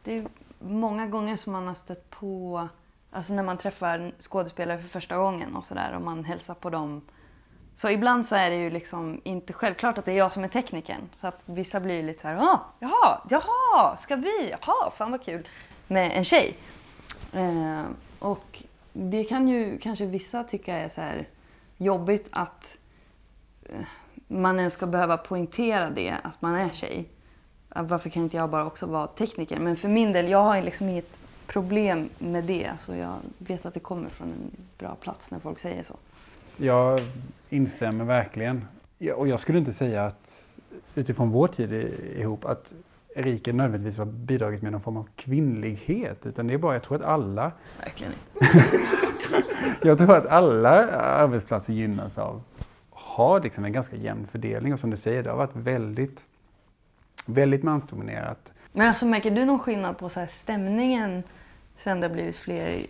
Speaker 3: det är många gånger som man har stött på, alltså när man träffar skådespelare för första gången och sådär och man hälsar på dem så ibland så är det ju liksom inte självklart att det är jag som är tekniken. Så att vissa blir lite så här, ah, jaha, jaha, ska vi, jaha, fan vad kul med en tjej. Eh, och det kan ju kanske vissa tycka är så här jobbigt att eh, man ens ska behöva poängtera det, att man är tjej. Varför kan inte jag bara också vara tekniker? Men för min del, jag har liksom inget problem med det. Så jag vet att det kommer från en bra plats när folk säger så.
Speaker 4: Jag instämmer verkligen. Och jag skulle inte säga att utifrån vår tid ihop att Erika nödvändigtvis har bidragit med någon form av kvinnlighet. Utan det är bara, jag tror att alla...
Speaker 3: Verkligen inte. *laughs*
Speaker 4: jag tror att alla arbetsplatser gynnas av har liksom en ganska jämn fördelning. Och som du säger, det har varit väldigt, väldigt mansdominerat.
Speaker 3: Men alltså märker du någon skillnad på så här stämningen sen det har blivit fler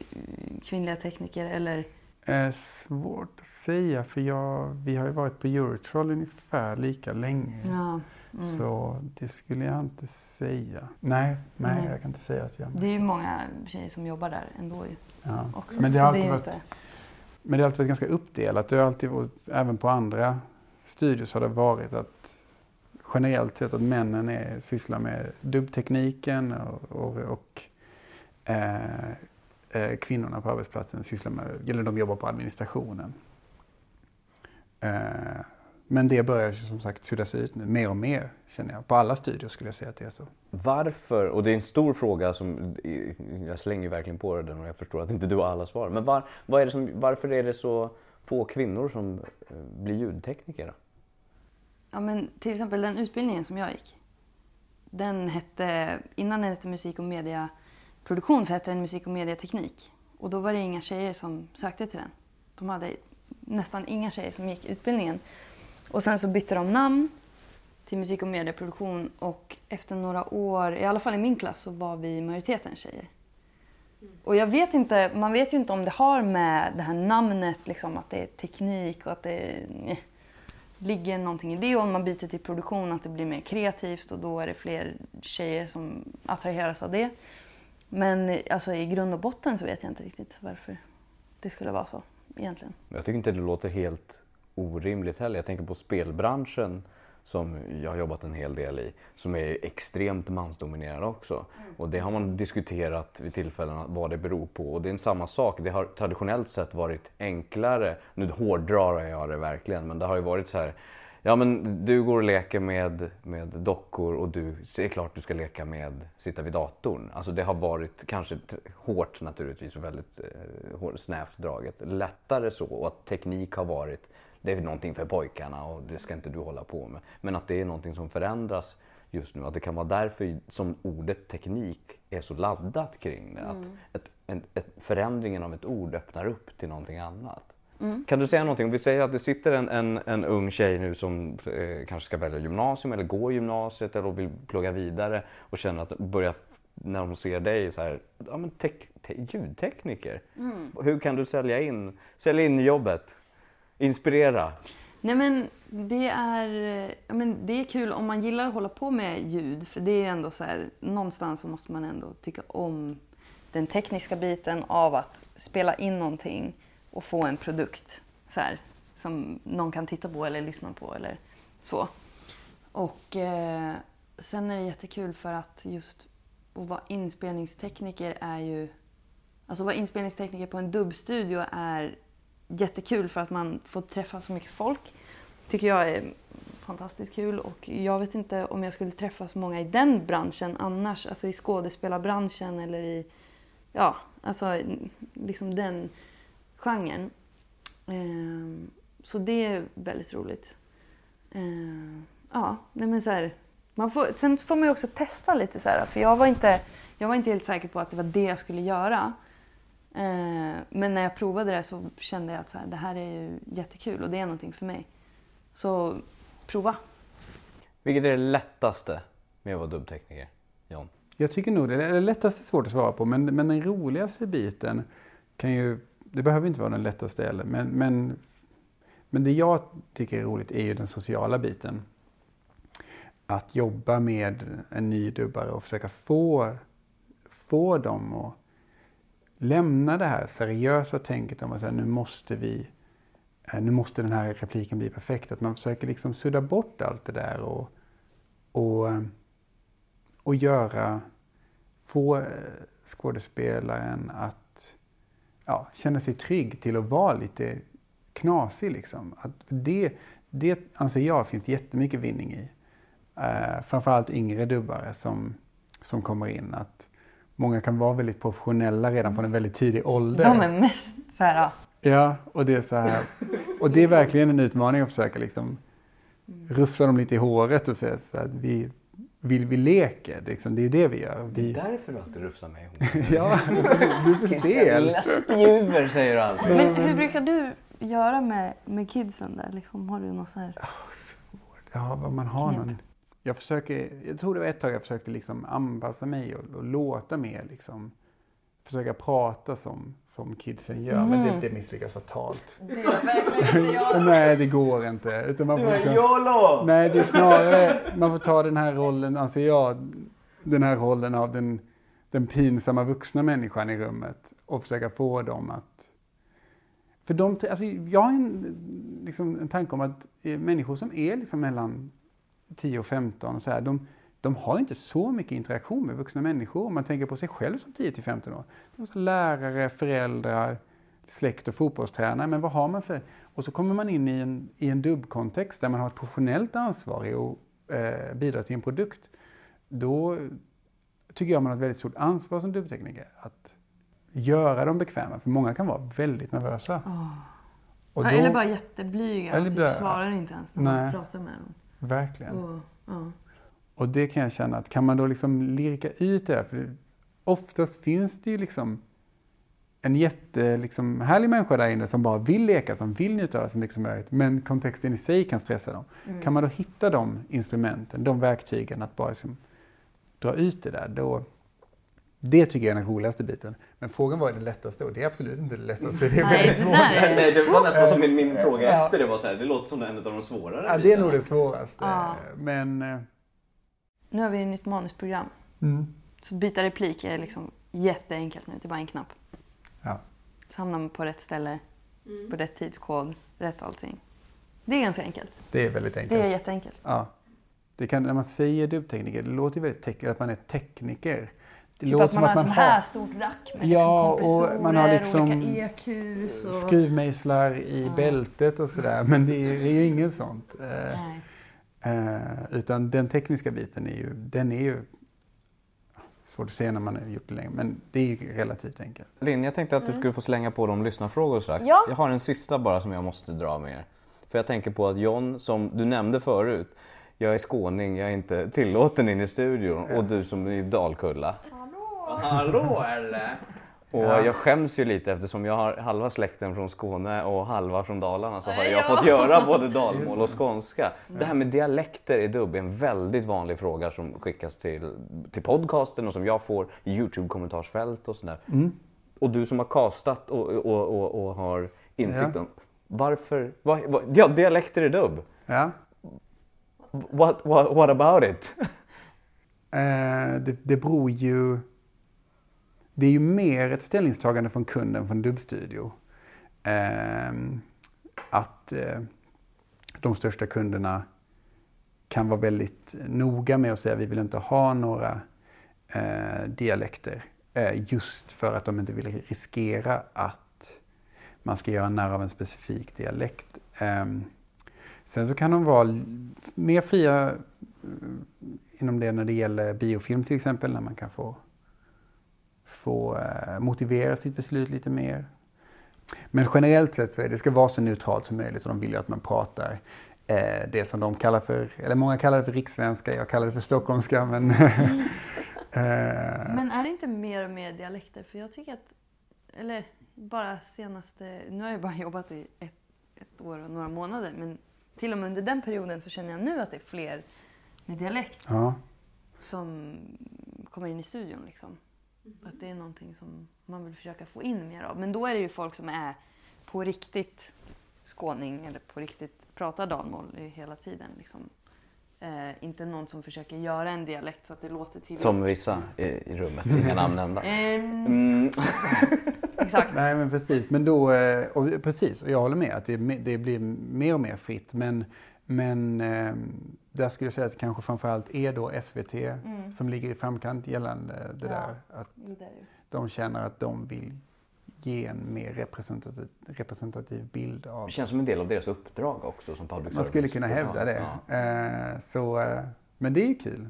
Speaker 3: kvinnliga tekniker eller
Speaker 4: är svårt att säga för jag, vi har ju varit på Eurotroll ungefär lika länge.
Speaker 3: Ja.
Speaker 4: Mm. Så det skulle jag inte säga. Nej, nej, nej, jag kan inte säga att jag...
Speaker 3: Det är ju många tjejer som jobbar där ändå
Speaker 4: ja. också. Men det har alltid det varit, inte... men det har alltid varit ganska uppdelat. Det har alltid varit, även på andra studios har det varit att generellt sett att männen är, sysslar med dubbtekniken och, och, och eh, eh, kvinnorna på arbetsplatsen sysslar med, eller de jobbar på administrationen. Eh, men det börjar som sagt suddas ut nu, mer och mer känner jag. På alla studier skulle jag säga att det är så.
Speaker 1: Varför, och det är en stor fråga som jag slänger verkligen på den och jag förstår att inte du har alla svar. Men var, vad är det som, varför är det så få kvinnor som eh, blir ljudtekniker?
Speaker 3: Ja, men till exempel den utbildningen som jag gick. Den hette, innan den hette musik och media produktion så hette den musik och mediateknik. Och då var det inga tjejer som sökte till den. De hade nästan inga tjejer som gick utbildningen. Och sen så bytte de namn till musik och medieproduktion och efter några år, i alla fall i min klass, så var vi majoriteten tjejer. Och jag vet inte, man vet ju inte om det har med det här namnet, liksom, att det är teknik och att det nej, ligger någonting i det. Och om man byter till produktion, att det blir mer kreativt och då är det fler tjejer som attraheras av det. Men alltså, i grund och botten så vet jag inte riktigt varför det skulle vara så egentligen.
Speaker 1: Jag tycker inte det låter helt orimligt heller. Jag tänker på spelbranschen som jag har jobbat en hel del i, som är extremt mansdominerad också. Och det har man diskuterat vid tillfällen vad det beror på. Och det är en samma sak. Det har traditionellt sett varit enklare, nu hårdrar jag det verkligen, men det har ju varit så här Ja men du går och leker med, med dockor och du, det är klart du ska leka med, sitta vid datorn. Alltså det har varit kanske hårt naturligtvis och väldigt eh, snävt draget. Lättare så och att teknik har varit, det är någonting för pojkarna och det ska inte du hålla på med. Men att det är någonting som förändras just nu. Att det kan vara därför som ordet teknik är så laddat kring det. Att ett, en, ett, förändringen av ett ord öppnar upp till någonting annat. Kan du säga någonting? Om vi säger att det sitter en, en, en ung tjej nu som eh, kanske ska välja gymnasium eller går gymnasiet eller vill plugga vidare och känner att börja när hon ser dig så här, ja men tek, te, ljudtekniker. Hur kan du sälja in, sälja in jobbet? Inspirera?
Speaker 3: Nej men det är, men det är kul om man gillar att hålla på med ljud. För det är ändå så här, någonstans så måste man ändå tycka om den tekniska biten av att spela in någonting och få en produkt så här, som någon kan titta på eller lyssna på eller så. Och eh, sen är det jättekul för att just att vara inspelningstekniker är ju... Alltså att vara inspelningstekniker på en dubbstudio är jättekul för att man får träffa så mycket folk. Tycker jag är fantastiskt kul och jag vet inte om jag skulle träffa så många i den branschen annars. Alltså i skådespelarbranschen eller i, ja, alltså liksom den genren. Ehm, så det är väldigt roligt. Ehm, ja, nej men så här, man får, sen får man ju också testa lite så här, för jag var inte, jag var inte helt säker på att det var det jag skulle göra. Ehm, men när jag provade det så kände jag att så här, det här är ju jättekul och det är någonting för mig. Så prova.
Speaker 1: Vilket är det lättaste med att vara dubbtekniker? John?
Speaker 4: Jag tycker nog det är det lättaste är svårt att svara på, men, men den roligaste biten kan ju, det behöver inte vara den lättaste heller, men, men, men det jag tycker är roligt är ju den sociala biten. Att jobba med en ny dubbare och försöka få, få dem att lämna det här seriösa tänket om att säga, nu måste vi eh, nu måste den här repliken bli perfekt. Att man försöker liksom sudda bort allt det där och, och, och göra, få eh, skådespelaren att ja, känna sig trygg till att vara lite knasig. Liksom. Att det, det anser jag finns jättemycket vinning i. Uh, framförallt yngre dubbare som, som kommer in. Att många kan vara väldigt professionella redan från en väldigt tidig ålder.
Speaker 3: De är mest så här, ja.
Speaker 4: Ja, och det är så här, och det är verkligen en utmaning att försöka liksom rufsa dem lite i håret och säga så här, vi, vill vi leker, liksom, det är det vi gör. Vi,
Speaker 1: därför du alltid rufsar mig *laughs*
Speaker 4: ja, du är för stel.
Speaker 1: spjuver säger du alltid.
Speaker 3: Men hur brukar du göra med, med kidsen där? Liksom, har du något så här?
Speaker 4: Ja, vad man har
Speaker 3: Knep.
Speaker 4: någon... Jag, försöker, jag tror det var ett tag jag försökte liksom anpassa mig och, och låta mer liksom, försöka prata som, som kidsen gör. Men det, det misslyckas fatalt.
Speaker 3: Det är verkligen inte jag.
Speaker 4: Nej, det går inte. Utan man får liksom,
Speaker 1: YOLO!
Speaker 4: nej, det är snarare, man får ta den här rollen, anser jag, den här rollen av den, den pinsamma vuxna människan i rummet och försöka få dem att... För de, alltså, jag har en, liksom, en tanke om att eh, människor som är liksom mellan 10 och 15 och så här, de, de har inte så mycket interaktion med vuxna människor om man tänker på sig själv som 10 till 15 år. De är så lärare, föräldrar, släkt och fotbollstränare, men vad har man för... Och så kommer man in i en, i en dubbkontext där man har ett professionellt ansvar i att eh, bidra till en produkt. Då tycker jag man har ett väldigt stort ansvar som dubbtekniker att göra dem bekväma, för många kan vara väldigt nervösa. Och
Speaker 3: Ja,
Speaker 4: då-
Speaker 3: eller bara jätteblyga
Speaker 4: Eller
Speaker 3: och typ svarar inte ens när man
Speaker 4: Nej.
Speaker 3: pratar med dem.
Speaker 4: Verkligen.
Speaker 3: Och, ja.
Speaker 4: Och det kan jag känna att kan man då liksom lirka ut det där, för det, oftast finns det ju liksom en jätte, liksom, härlig människa där inne som bara vill leka, som vill njuta av det så mycket som möjligt, men kontexten i sig kan stressa dem. Kan man då hitta de instrumenten, de verktygen att bara liksom dra ut det där, då det tycker jag är den roligaste biten. Men frågan var ju det lättaste och det är absolut inte det lättaste. Det är
Speaker 3: Nej,
Speaker 4: väldigt
Speaker 3: det
Speaker 4: svårt.
Speaker 1: Nej, det var nästan som min, min fråga
Speaker 4: Ja.
Speaker 1: efter det var så här, det låter som en av de svårare
Speaker 4: Ja, det är nog det svåraste.
Speaker 3: Ja.
Speaker 4: Men...
Speaker 3: Nu har vi ett nytt manusprogram.
Speaker 4: Mm.
Speaker 3: Så byta replik är liksom jätteenkelt nu. Det är bara en knapp.
Speaker 4: Ja.
Speaker 3: Så hamnar man på rätt ställe, på rätt tidskod, rätt allting. Det är ganska enkelt.
Speaker 4: Det är väldigt enkelt.
Speaker 3: Det är jätteenkelt.
Speaker 4: Ja. Det kan, när man säger dubbtekniker, det låter ju väldigt tek- att man är tekniker. Det
Speaker 3: Typ att man har ett här stort rack med
Speaker 4: Ja,
Speaker 3: liksom
Speaker 4: och man har liksom
Speaker 3: olika EQs och...
Speaker 4: skruvmejslar i bältet och sådär. Men det är, det är ju inget sånt. Eh,
Speaker 3: Nej.
Speaker 4: Eh, utan den tekniska biten är ju, den är ju svårt att säga när man har gjort det länge, men det är ju relativt enkelt.
Speaker 1: Linn, jag tänkte att du skulle få slänga på de lyssnarfrågor strax.
Speaker 2: Ja.
Speaker 1: Jag har en sista bara som jag måste dra med er. För jag tänker på att John, som du nämnde förut, jag är skåning, jag är inte tillåten in i studion. Och du som är i Dalkulla. Hallå! Hallå eller? Och jag skäms ju lite eftersom jag har halva släkten från Skåne och halva från Dalarna så har jag fått göra både *laughs* dalmål och skånska. Det här med dialekter i dubb är en väldigt vanlig fråga som skickas till, till podcasten och som jag får i Youtube-kommentarsfält och sådär. Och du som har castat och, och, och, och har insikt
Speaker 4: Ja.
Speaker 1: om varför, vad, vad, ja dialekter i dubb.
Speaker 4: Ja.
Speaker 1: What, what, what about it? *laughs*
Speaker 4: Eh, det, det beror ju... Det är ju mer ett ställningstagande från kunden från Dubbstudio. Eh, att eh, de största kunderna kan vara väldigt noga med att säga vi vill inte ha några eh, dialekter. Eh, just för att de inte vill riskera att man ska göra narr av en specifik dialekt. Eh, sen så kan de vara mer fria mm, inom det när det gäller biofilm till exempel, när man kan få, få eh, motivera sitt beslut lite mer. Men generellt sett så är det ska vara så neutralt som möjligt och de vill ju att man pratar eh, det som de kallar för, eller många kallar det för rikssvenska, jag kallar det för stockholmska men *laughs* eh,
Speaker 3: Men är det inte mer och mer dialekter? För jag tycker att, eller bara senaste, nu har jag bara *laughs* jobbat i ett, ett år och några månader, men till och med under den perioden så känner jag nu att det är fler med dialekt
Speaker 4: ja.
Speaker 3: som kommer in i studion. Liksom. Att det är någonting som man vill försöka få in mer av. Men då är det ju folk som är på riktigt skåning eller på riktigt pratar dalmål i hela tiden. Liksom. Eh, inte någon som försöker göra en dialekt så att det låter till.
Speaker 1: Som vissa i, i rummet, inga namn nämnda. Mm. *laughs*
Speaker 3: exakt.
Speaker 4: Nej men precis, men då, eh, och precis, och jag håller med att det, det blir mer och mer fritt. Men, men eh, där skulle jag säga att kanske framförallt är då SVT som ligger i framkant gällande det
Speaker 3: Ja.
Speaker 4: där. Att
Speaker 3: Det där
Speaker 4: de känner att de vill ge en mer representativ, representativ bild av...
Speaker 1: Det känns som en del av deras uppdrag också som public service.
Speaker 4: Man skulle kunna hävda det.
Speaker 1: Ja.
Speaker 4: Eh, så, eh, men det är ju kul.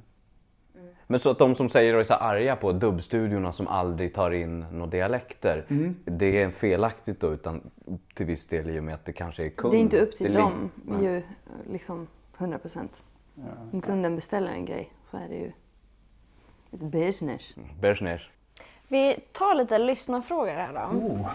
Speaker 1: Men så att de som säger och är så arga på dubbstudiorna som aldrig tar in några dialekter.
Speaker 4: Mm.
Speaker 1: Det är felaktigt då utan till viss del i och med att det kanske är kund.
Speaker 3: Det är inte upp till
Speaker 1: Det
Speaker 3: dem ju liksom 100 procent. Om kunden beställer en grej så är det ju ett business.
Speaker 1: Bersners.
Speaker 2: Vi tar lite lyssnarfrågor här då.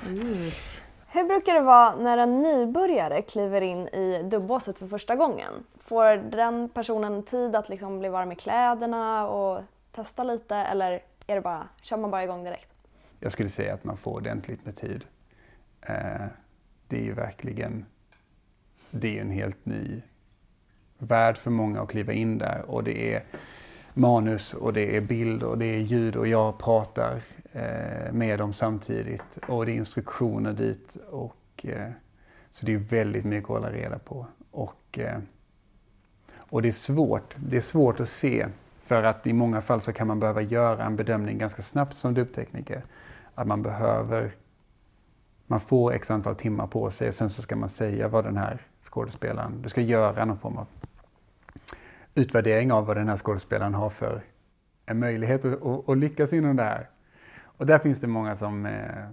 Speaker 2: Hur brukar det vara när en nybörjare kliver in i dubbåset för första gången? Får den personen tid att liksom bli varm i kläderna och testa lite eller är det bara, kör man bara igång direkt?
Speaker 4: Jag skulle säga att man får ordentligt med tid. Eh, det är ju verkligen det är en helt ny värld för många att kliva in där. Och det är manus och det är bild och det är ljud och jag pratar eh, med dem samtidigt. Och det är instruktioner dit. Och, eh, så det är väldigt mycket att hålla reda på. Och, eh, och det är svårt. Det är svårt att se. För att i många fall så kan man behöva göra en bedömning ganska snabbt som dubbtekniker. Att man behöver man får x antal timmar på sig och sen så ska man säga vad den här skådespelaren, du ska göra någon form av utvärdering av vad den här skådespelaren har för en möjlighet att, att, att lyckas inom det här. Och där finns det många som, eh,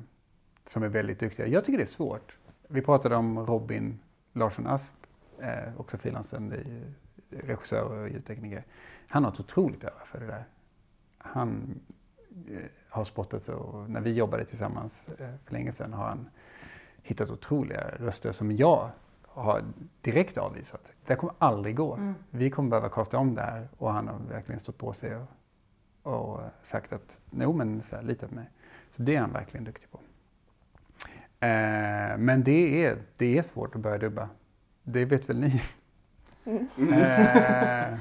Speaker 4: som är väldigt duktiga. Jag tycker det är svårt. Vi pratade om Robin Larsson Asp, eh, också frilansande eh, regissör och ljudtekniker. Han har ett otroligt öra för det där. Han eh, har spottat så, och när vi jobbade tillsammans eh, för länge sedan har han hittat otroliga röster som jag har direkt avvisat. Det kommer aldrig gå. Vi kommer behöva kasta om det här och han har verkligen stått på sig och, och sagt att jo men så här, lita på mig. Så det är han verkligen duktig på. Eh, men det är, det är svårt att börja dubba. Det vet väl ni? eh,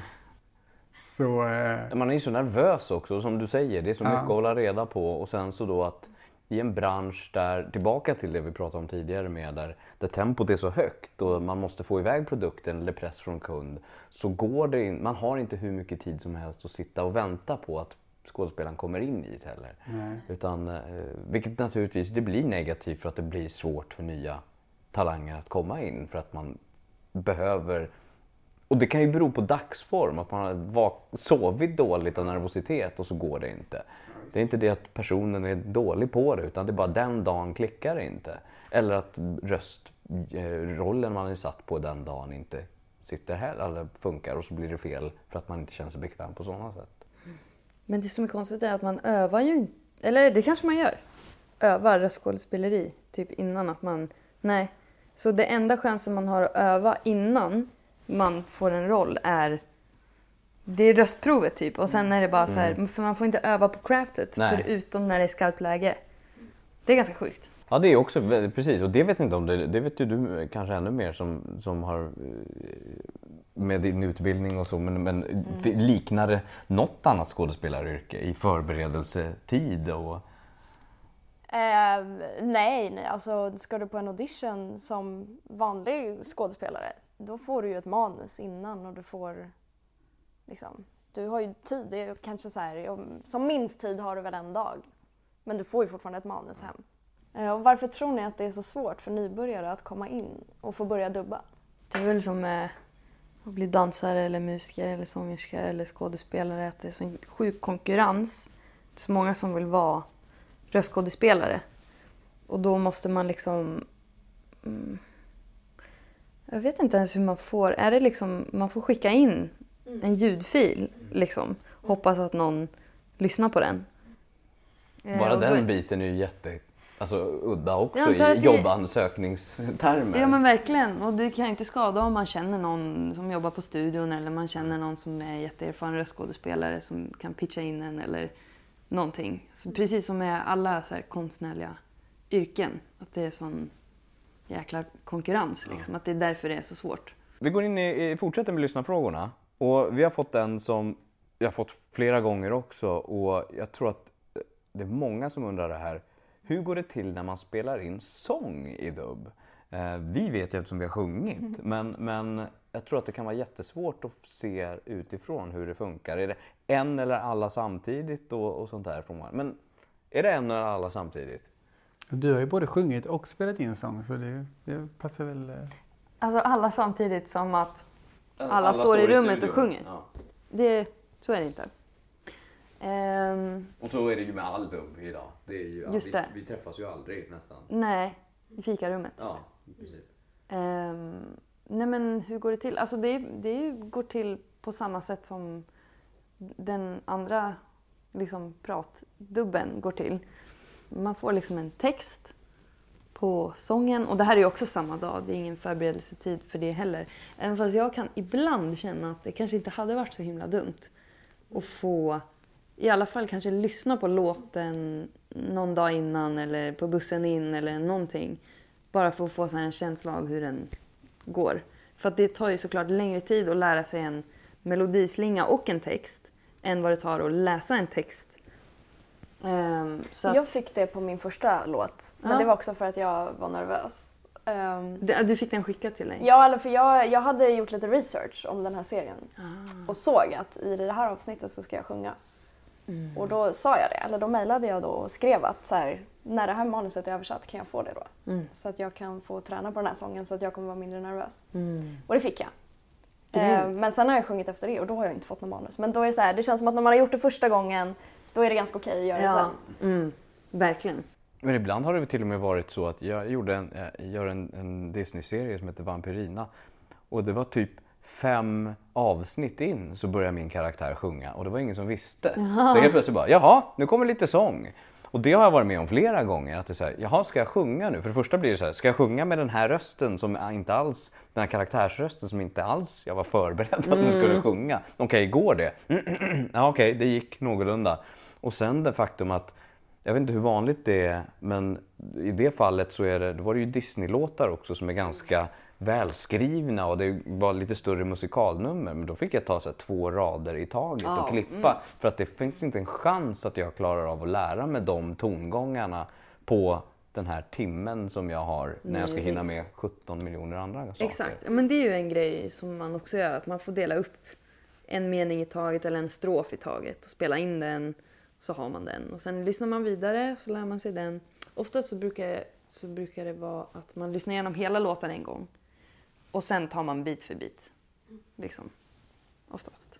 Speaker 4: *laughs* så eh,
Speaker 1: Man är ju så nervös också, som du säger. Det är så
Speaker 4: Ja.
Speaker 1: mycket att hålla reda på och sen så då att i en bransch där, tillbaka till det vi pratade om tidigare med, där, där tempot är så högt och man måste få iväg produkten eller press från kund, så går det in, man har inte hur mycket tid som helst att sitta och vänta på att skådespelaren kommer in i det heller.
Speaker 4: Nej.
Speaker 1: Utan, eh, vilket naturligtvis det blir negativt för att det blir svårt för nya talanger att komma in för att man behöver och det kan ju bero på dagsform, att man har sovit dåligt av nervositet och så går det inte. Det är inte det att personen är dålig på det utan det är bara den dagen klickar det inte. Eller att röstrollen eh, man är satt på den dagen inte sitter här eller funkar och så blir det fel för att man inte känner sig bekväm på sådana sätt.
Speaker 3: Men det som är konstigt är att man övar ju inte, eller det kanske man gör. Övar röstskådespeleri typ innan att man, nej. Så det enda chansen man har att öva innan man får en roll är det är röstprovet typ. Och sen är det bara så här, för man får inte öva på craftet
Speaker 1: Nej.
Speaker 3: förutom när det är skarpt läge. Det är ganska sjukt.
Speaker 1: Ja det är också precis. Och det vet inte om. Det, det vet ju du kanske ännu mer som, som har eh, med din utbildning och så men, men det liknar det något annat skådespelaryrke i förberedelsetid och
Speaker 2: Eh, nej, nej, alltså ska du på en audition som vanlig skådespelare då får du ju ett manus innan och du får liksom, du har ju tid, det är kanske så här, som minst tid har du väl en dag. Men du får ju fortfarande ett manus hem. Eh, och varför tror ni att det är så svårt för nybörjare att komma in och få börja dubba?
Speaker 3: Det är väl som eh, att bli dansare eller musiker eller sångerska eller skådespelare. Att det är så sjuk konkurrens. Det är så många som vill vara röstskådespelare. Och då måste man liksom... Mm, jag vet inte ens hur man får... Är det liksom... Man får skicka in en ljudfil liksom. Hoppas att någon lyssnar på den. Eh,
Speaker 1: bara
Speaker 3: då-
Speaker 1: den biten är ju jätte alltså, udda också i
Speaker 3: det-
Speaker 1: jobbansökningstermer.
Speaker 3: Ja men verkligen. Och det kan ju inte skada om man känner någon som jobbar på studion eller man känner någon som är jätteerfaren röstskådespelare som kan pitcha in en eller någonting. Så precis som med alla så här konstnärliga yrken. Att det är sån jäkla konkurrens liksom. Att det är därför det är så svårt.
Speaker 1: Vi går in i, i fortsätter med lyssnarfrågorna. Och vi har fått en som jag har fått flera gånger också och jag tror att det är många som undrar det här. Hur går det till när man spelar in sång i dubb? Eh, vi vet ju eftersom vi har sjungit men, men jag tror att det kan vara jättesvårt att se utifrån hur det funkar. Är det en eller alla samtidigt och, och sånt där? Från men är det en eller alla samtidigt?
Speaker 4: Du har ju både sjungit och spelat in sång så det, det passar väl. eh,
Speaker 3: Alltså alla samtidigt som att alla, står i rummet och
Speaker 1: studion.
Speaker 3: sjunger.
Speaker 1: Ja.
Speaker 3: Det, så är det inte. Ehm,
Speaker 1: Och så är det ju med all dubb idag. Det är ju,
Speaker 3: Just
Speaker 1: vi,
Speaker 3: det.
Speaker 1: vi träffas ju aldrig nästan.
Speaker 3: nej, i fikarummet.
Speaker 1: Ja, princip.
Speaker 3: Ehm, nej men hur går det till? Alltså det, det går till på samma sätt som den andra liksom, pratdubben går till. Man får liksom en text på sången och det här är ju också samma dag. Det är ingen förberedelsetid för det heller. Även fast jag kan ibland känna att det kanske inte hade varit så himla dumt att få i alla fall kanske lyssna på låten någon dag innan eller på bussen in eller någonting. Bara för att få en känsla av hur den går. För att det tar ju såklart längre tid att lära sig en melodislinga och en text än vad det tar att läsa en text. Så att,
Speaker 2: Jag fick det på min första låt, men
Speaker 3: Ja.
Speaker 2: det var också för att jag var nervös. Ehm,
Speaker 3: Du- fick den skickad till dig?
Speaker 2: Ja, eller för jag, jag hade gjort lite research om den här serien
Speaker 3: Ah.
Speaker 2: och såg att i det här avsnittet så ska jag sjunga.
Speaker 3: Mm.
Speaker 2: Och då sa jag det, eller då mejlade jag då och skrev att så här, när det här manuset är översatt kan jag få det då?
Speaker 3: Mm.
Speaker 2: Så att jag kan få träna på den här sången så att jag kommer vara mindre nervös.
Speaker 3: Mm.
Speaker 2: Och det fick jag. Eh, men sen har jag sjungit efter det och då har jag inte fått något manus. Men då är det så här, det känns som att när man har gjort det första gången då är det ganska okej att göra det
Speaker 3: Ja,
Speaker 2: sen.
Speaker 3: mm, verkligen.
Speaker 1: Men ibland har det till och med varit så att jag gjorde en, jag gör en, en Disney-serie som heter Vampyrina. Och det var typ fem avsnitt in så började min karaktär sjunga och det var ingen som visste. Så helt plötsligt bara, jaha, nu kommer lite sång. Och det har jag varit med om flera gånger. Att det är så här, jaha, ska jag sjunga nu? För det första blir det så här, ska jag sjunga med den här rösten som inte alls, den här karaktärsrösten som inte alls jag var förberedd att den skulle sjunga. Okej, går det? *clears throat* ja, okej, det gick någorlunda. Och sen det faktum att jag vet inte hur vanligt det är, men i det fallet så är det, då var det ju Disney-låtar också som är ganska välskrivna och det var lite större musikalnummer. Men då fick jag ta så här, två rader i taget och klippa. För att det finns inte en chans att jag klarar av att lära mig de tongångarna på den här timmen som jag har när jag ska hinna med 17 miljoner andra saker.
Speaker 3: Exakt, men det är ju en grej som man också gör, att man får dela upp en mening i taget eller en strof i taget och spela in den, så har man den. Och sen lyssnar man vidare så lär man sig den. Oftast så brukar, så brukar det vara att man lyssnar igenom hela låten en gång och sen tar man bit för bit. Liksom. Oftast.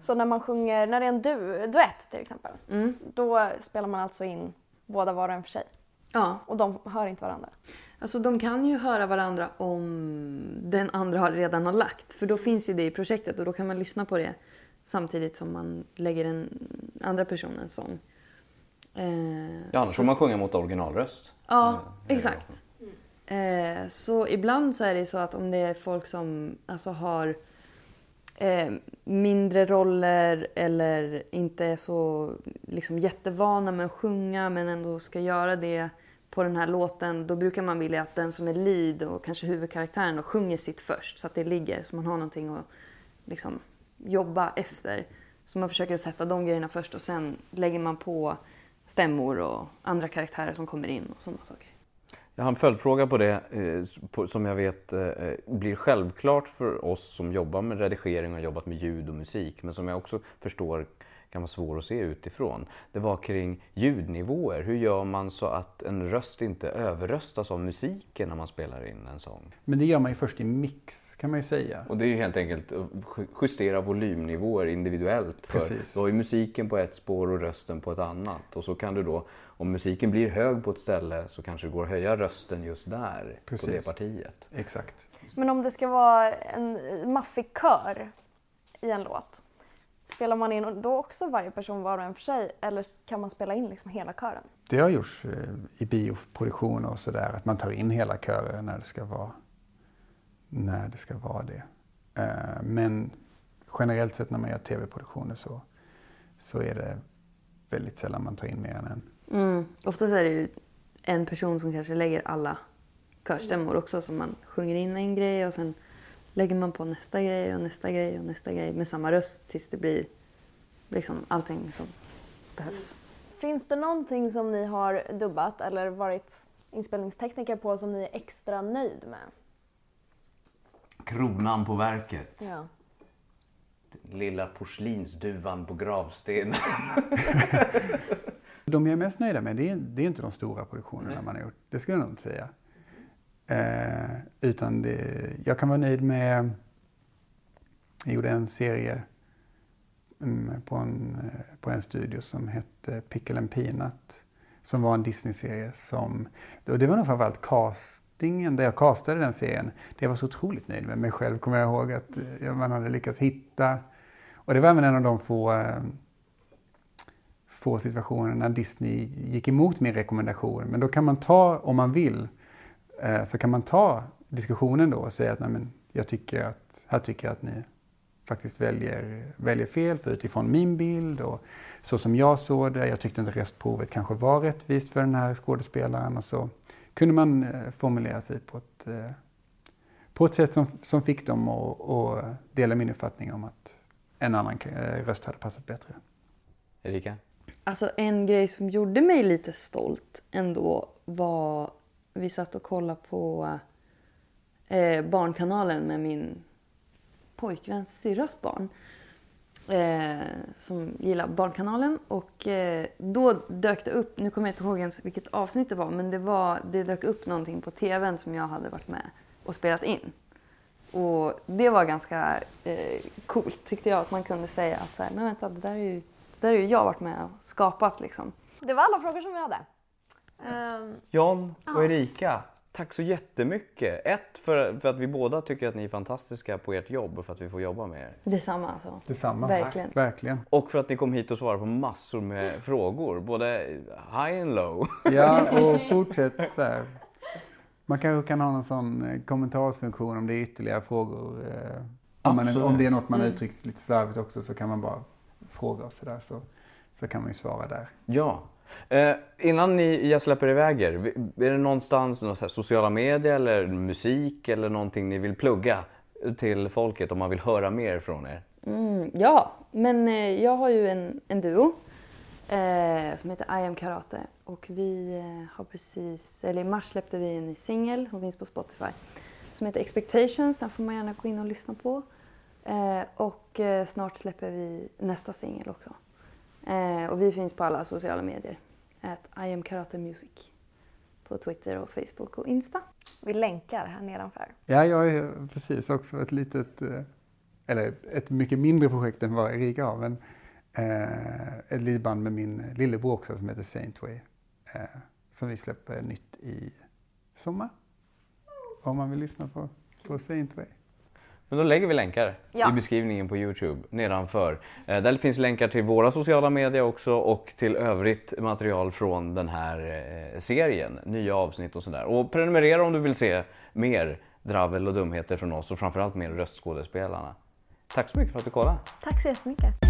Speaker 2: Så när man sjunger, när det är en du, duett till exempel,
Speaker 3: Mm.
Speaker 2: då spelar man alltså in båda var och en för sig.
Speaker 3: Ja,
Speaker 2: Och de hör inte varandra.
Speaker 3: Alltså de kan ju höra varandra om den andra har redan har lagt. För då finns ju det i projektet och då kan man lyssna på det samtidigt som man lägger den andra personens sång. Eh,
Speaker 1: Ja, annars får man sjunga mot originalröst.
Speaker 3: Ja, exakt. Eh, så ibland så är det så att om det är folk som alltså, har eh, mindre roller eller inte är så liksom, jättevana med att sjunga men ändå ska göra det på den här låten, då brukar man vilja att den som är lead och kanske huvudkaraktären då sjunger sitt först så att det ligger så man har någonting att liksom, jobba efter. Så man försöker att sätta de grejerna först och sen lägger man på stämmor och andra karaktärer som kommer in och sådana saker.
Speaker 1: Jag har en följdfråga på det eh, som jag vet eh, eh, blir självklart för oss som jobbar med redigering och har jobbat med ljud och musik men som jag också förstår kan vara svår att se utifrån. Det var kring ljudnivåer. Hur gör man så att en röst inte överröstas av musiken när man spelar in en sång?
Speaker 4: Men det gör man ju först i mix kan man ju säga.
Speaker 1: Och det är ju helt enkelt att ju- justera volymnivåer individuellt. För
Speaker 4: Precis.
Speaker 1: Du har ju musiken på ett spår och rösten på ett annat. Och så kan du då, om musiken blir hög på ett ställe så kanske det går att höja rösten just där, på det
Speaker 4: Precis.
Speaker 1: partiet.
Speaker 4: Exakt.
Speaker 2: Men om det ska vara en maffig kör i en låt, spelar man in då också varje person var och en för sig eller kan man spela in liksom hela kören?
Speaker 4: Det har gjorts eh, i bioproduktioner och sådär, att man tar in hela körer när det ska vara, när det, ska vara det. Eh, Men generellt sett när man gör tv-produktioner så, så är det väldigt sällan man tar in mer än en.
Speaker 3: Mm. Oftast är det ju en person som kanske lägger alla körstämmor också. Så man sjunger in en grej och sen lägger man på nästa grej och nästa grej och nästa grej med samma röst tills det blir liksom allting som behövs.
Speaker 2: Finns det någonting som ni har dubbat eller varit inspelningstekniker på som ni är extra nöjd med?
Speaker 1: Kronan på verket.
Speaker 2: Ja.
Speaker 1: Lilla porslinsduvan på gravstenen. *laughs*
Speaker 4: De jag är mest nöjda med, det är, det är inte de stora produktionerna
Speaker 1: Nej.
Speaker 4: man har gjort. Det skulle jag nog inte säga. Eh, utan det, jag kan vara nöjd med... Jag gjorde en serie mm, på, en, eh, på en studio som hette Pickle and Peanut. Som var en Disney-serie som... Och det var nog framförallt castingen, där jag castade den serien. Det jag var så otroligt nöjd med mig själv, kommer jag ihåg att eh, man hade lyckats hitta. Och det var även en av de få eh, få situationer när Disney gick emot min rekommendation. Men då kan man ta, om man vill, så kan man ta diskussionen då och säga att Nej, men jag tycker att, här tycker jag att ni faktiskt väljer, väljer fel för utifrån min bild och så som jag såg det. Jag tyckte inte röstprovet kanske var rättvist för den här skådespelaren och så kunde man eh, formulera sig på ett, eh, på ett sätt som, som fick dem att, att dela min uppfattning om att en annan eh, röst hade passat bättre.
Speaker 1: Erika?
Speaker 3: Alltså en grej som gjorde mig lite stolt ändå var vi satt och kollade på eh, Barnkanalen med min pojkväns syrras barn. Eh, som gillar Barnkanalen och eh, då dök det upp, nu kommer jag inte ihåg ens vilket avsnitt det var, men det, var, det dök upp någonting på tvn som jag hade varit med och spelat in. Och det var ganska eh, coolt tyckte jag att man kunde säga att så här, men vänta, det där är ju, det där är ju jag varit med och skapat liksom.
Speaker 2: Det var alla frågor som vi hade. Ehm,
Speaker 1: John och Erika, tack så jättemycket. Ett, för, för att vi båda tycker att ni är fantastiska på ert jobb och för att vi får jobba med er.
Speaker 3: Detsamma alltså.
Speaker 4: Detsamma.
Speaker 3: Verkligen.
Speaker 4: Verkligen.
Speaker 1: Och för att ni kom hit och svarade på massor med frågor, både high and low. *laughs*
Speaker 4: Ja, och fortsätt så här. Man kanske kan ha någon sån eh, kommentarsfunktion om det är ytterligare frågor. eh, Om, man, om det är något man uttryckt lite slarvigt också så kan man bara fråga och sådär så, så kan man ju svara där.
Speaker 1: Ja. Eh, innan ni, jag släpper iväg er, är det någonstans någon så här sociala medier eller musik eller någonting ni vill plugga till folket om man vill höra mer från er?
Speaker 3: Mm, ja, men eh, jag har ju en, en duo eh, som heter I am karate. Och vi eh, har precis, eller i mars släppte vi en ny singel som finns på Spotify som heter Expectations. Den får man gärna gå in och lyssna på. Eh, och eh, snart släpper vi nästa singel också. Eh, och vi finns på alla sociala medier. At I am karate music. På Twitter och Facebook och Insta.
Speaker 2: Vi länkar här nedanför.
Speaker 4: Ja, jag är precis också ett litet, eh, eller ett mycket mindre projekt än vad Erika har, men eh, ett litet band med min lillebror också som heter Saintway. Eh, som vi släpper nytt i sommar. Om man vill lyssna på, på Saintway.
Speaker 1: Men då lägger vi länkar
Speaker 2: Ja.
Speaker 1: i beskrivningen på Youtube nedanför. Eh, där finns länkar till våra sociala medier också och till övrigt material från den här eh, serien, nya avsnitt och sådär. Och prenumerera om du vill se mer dravel och dumheter från oss och framförallt mer röstskådespelarna. Tack så mycket för att du kollade.
Speaker 2: Tack så jättemycket.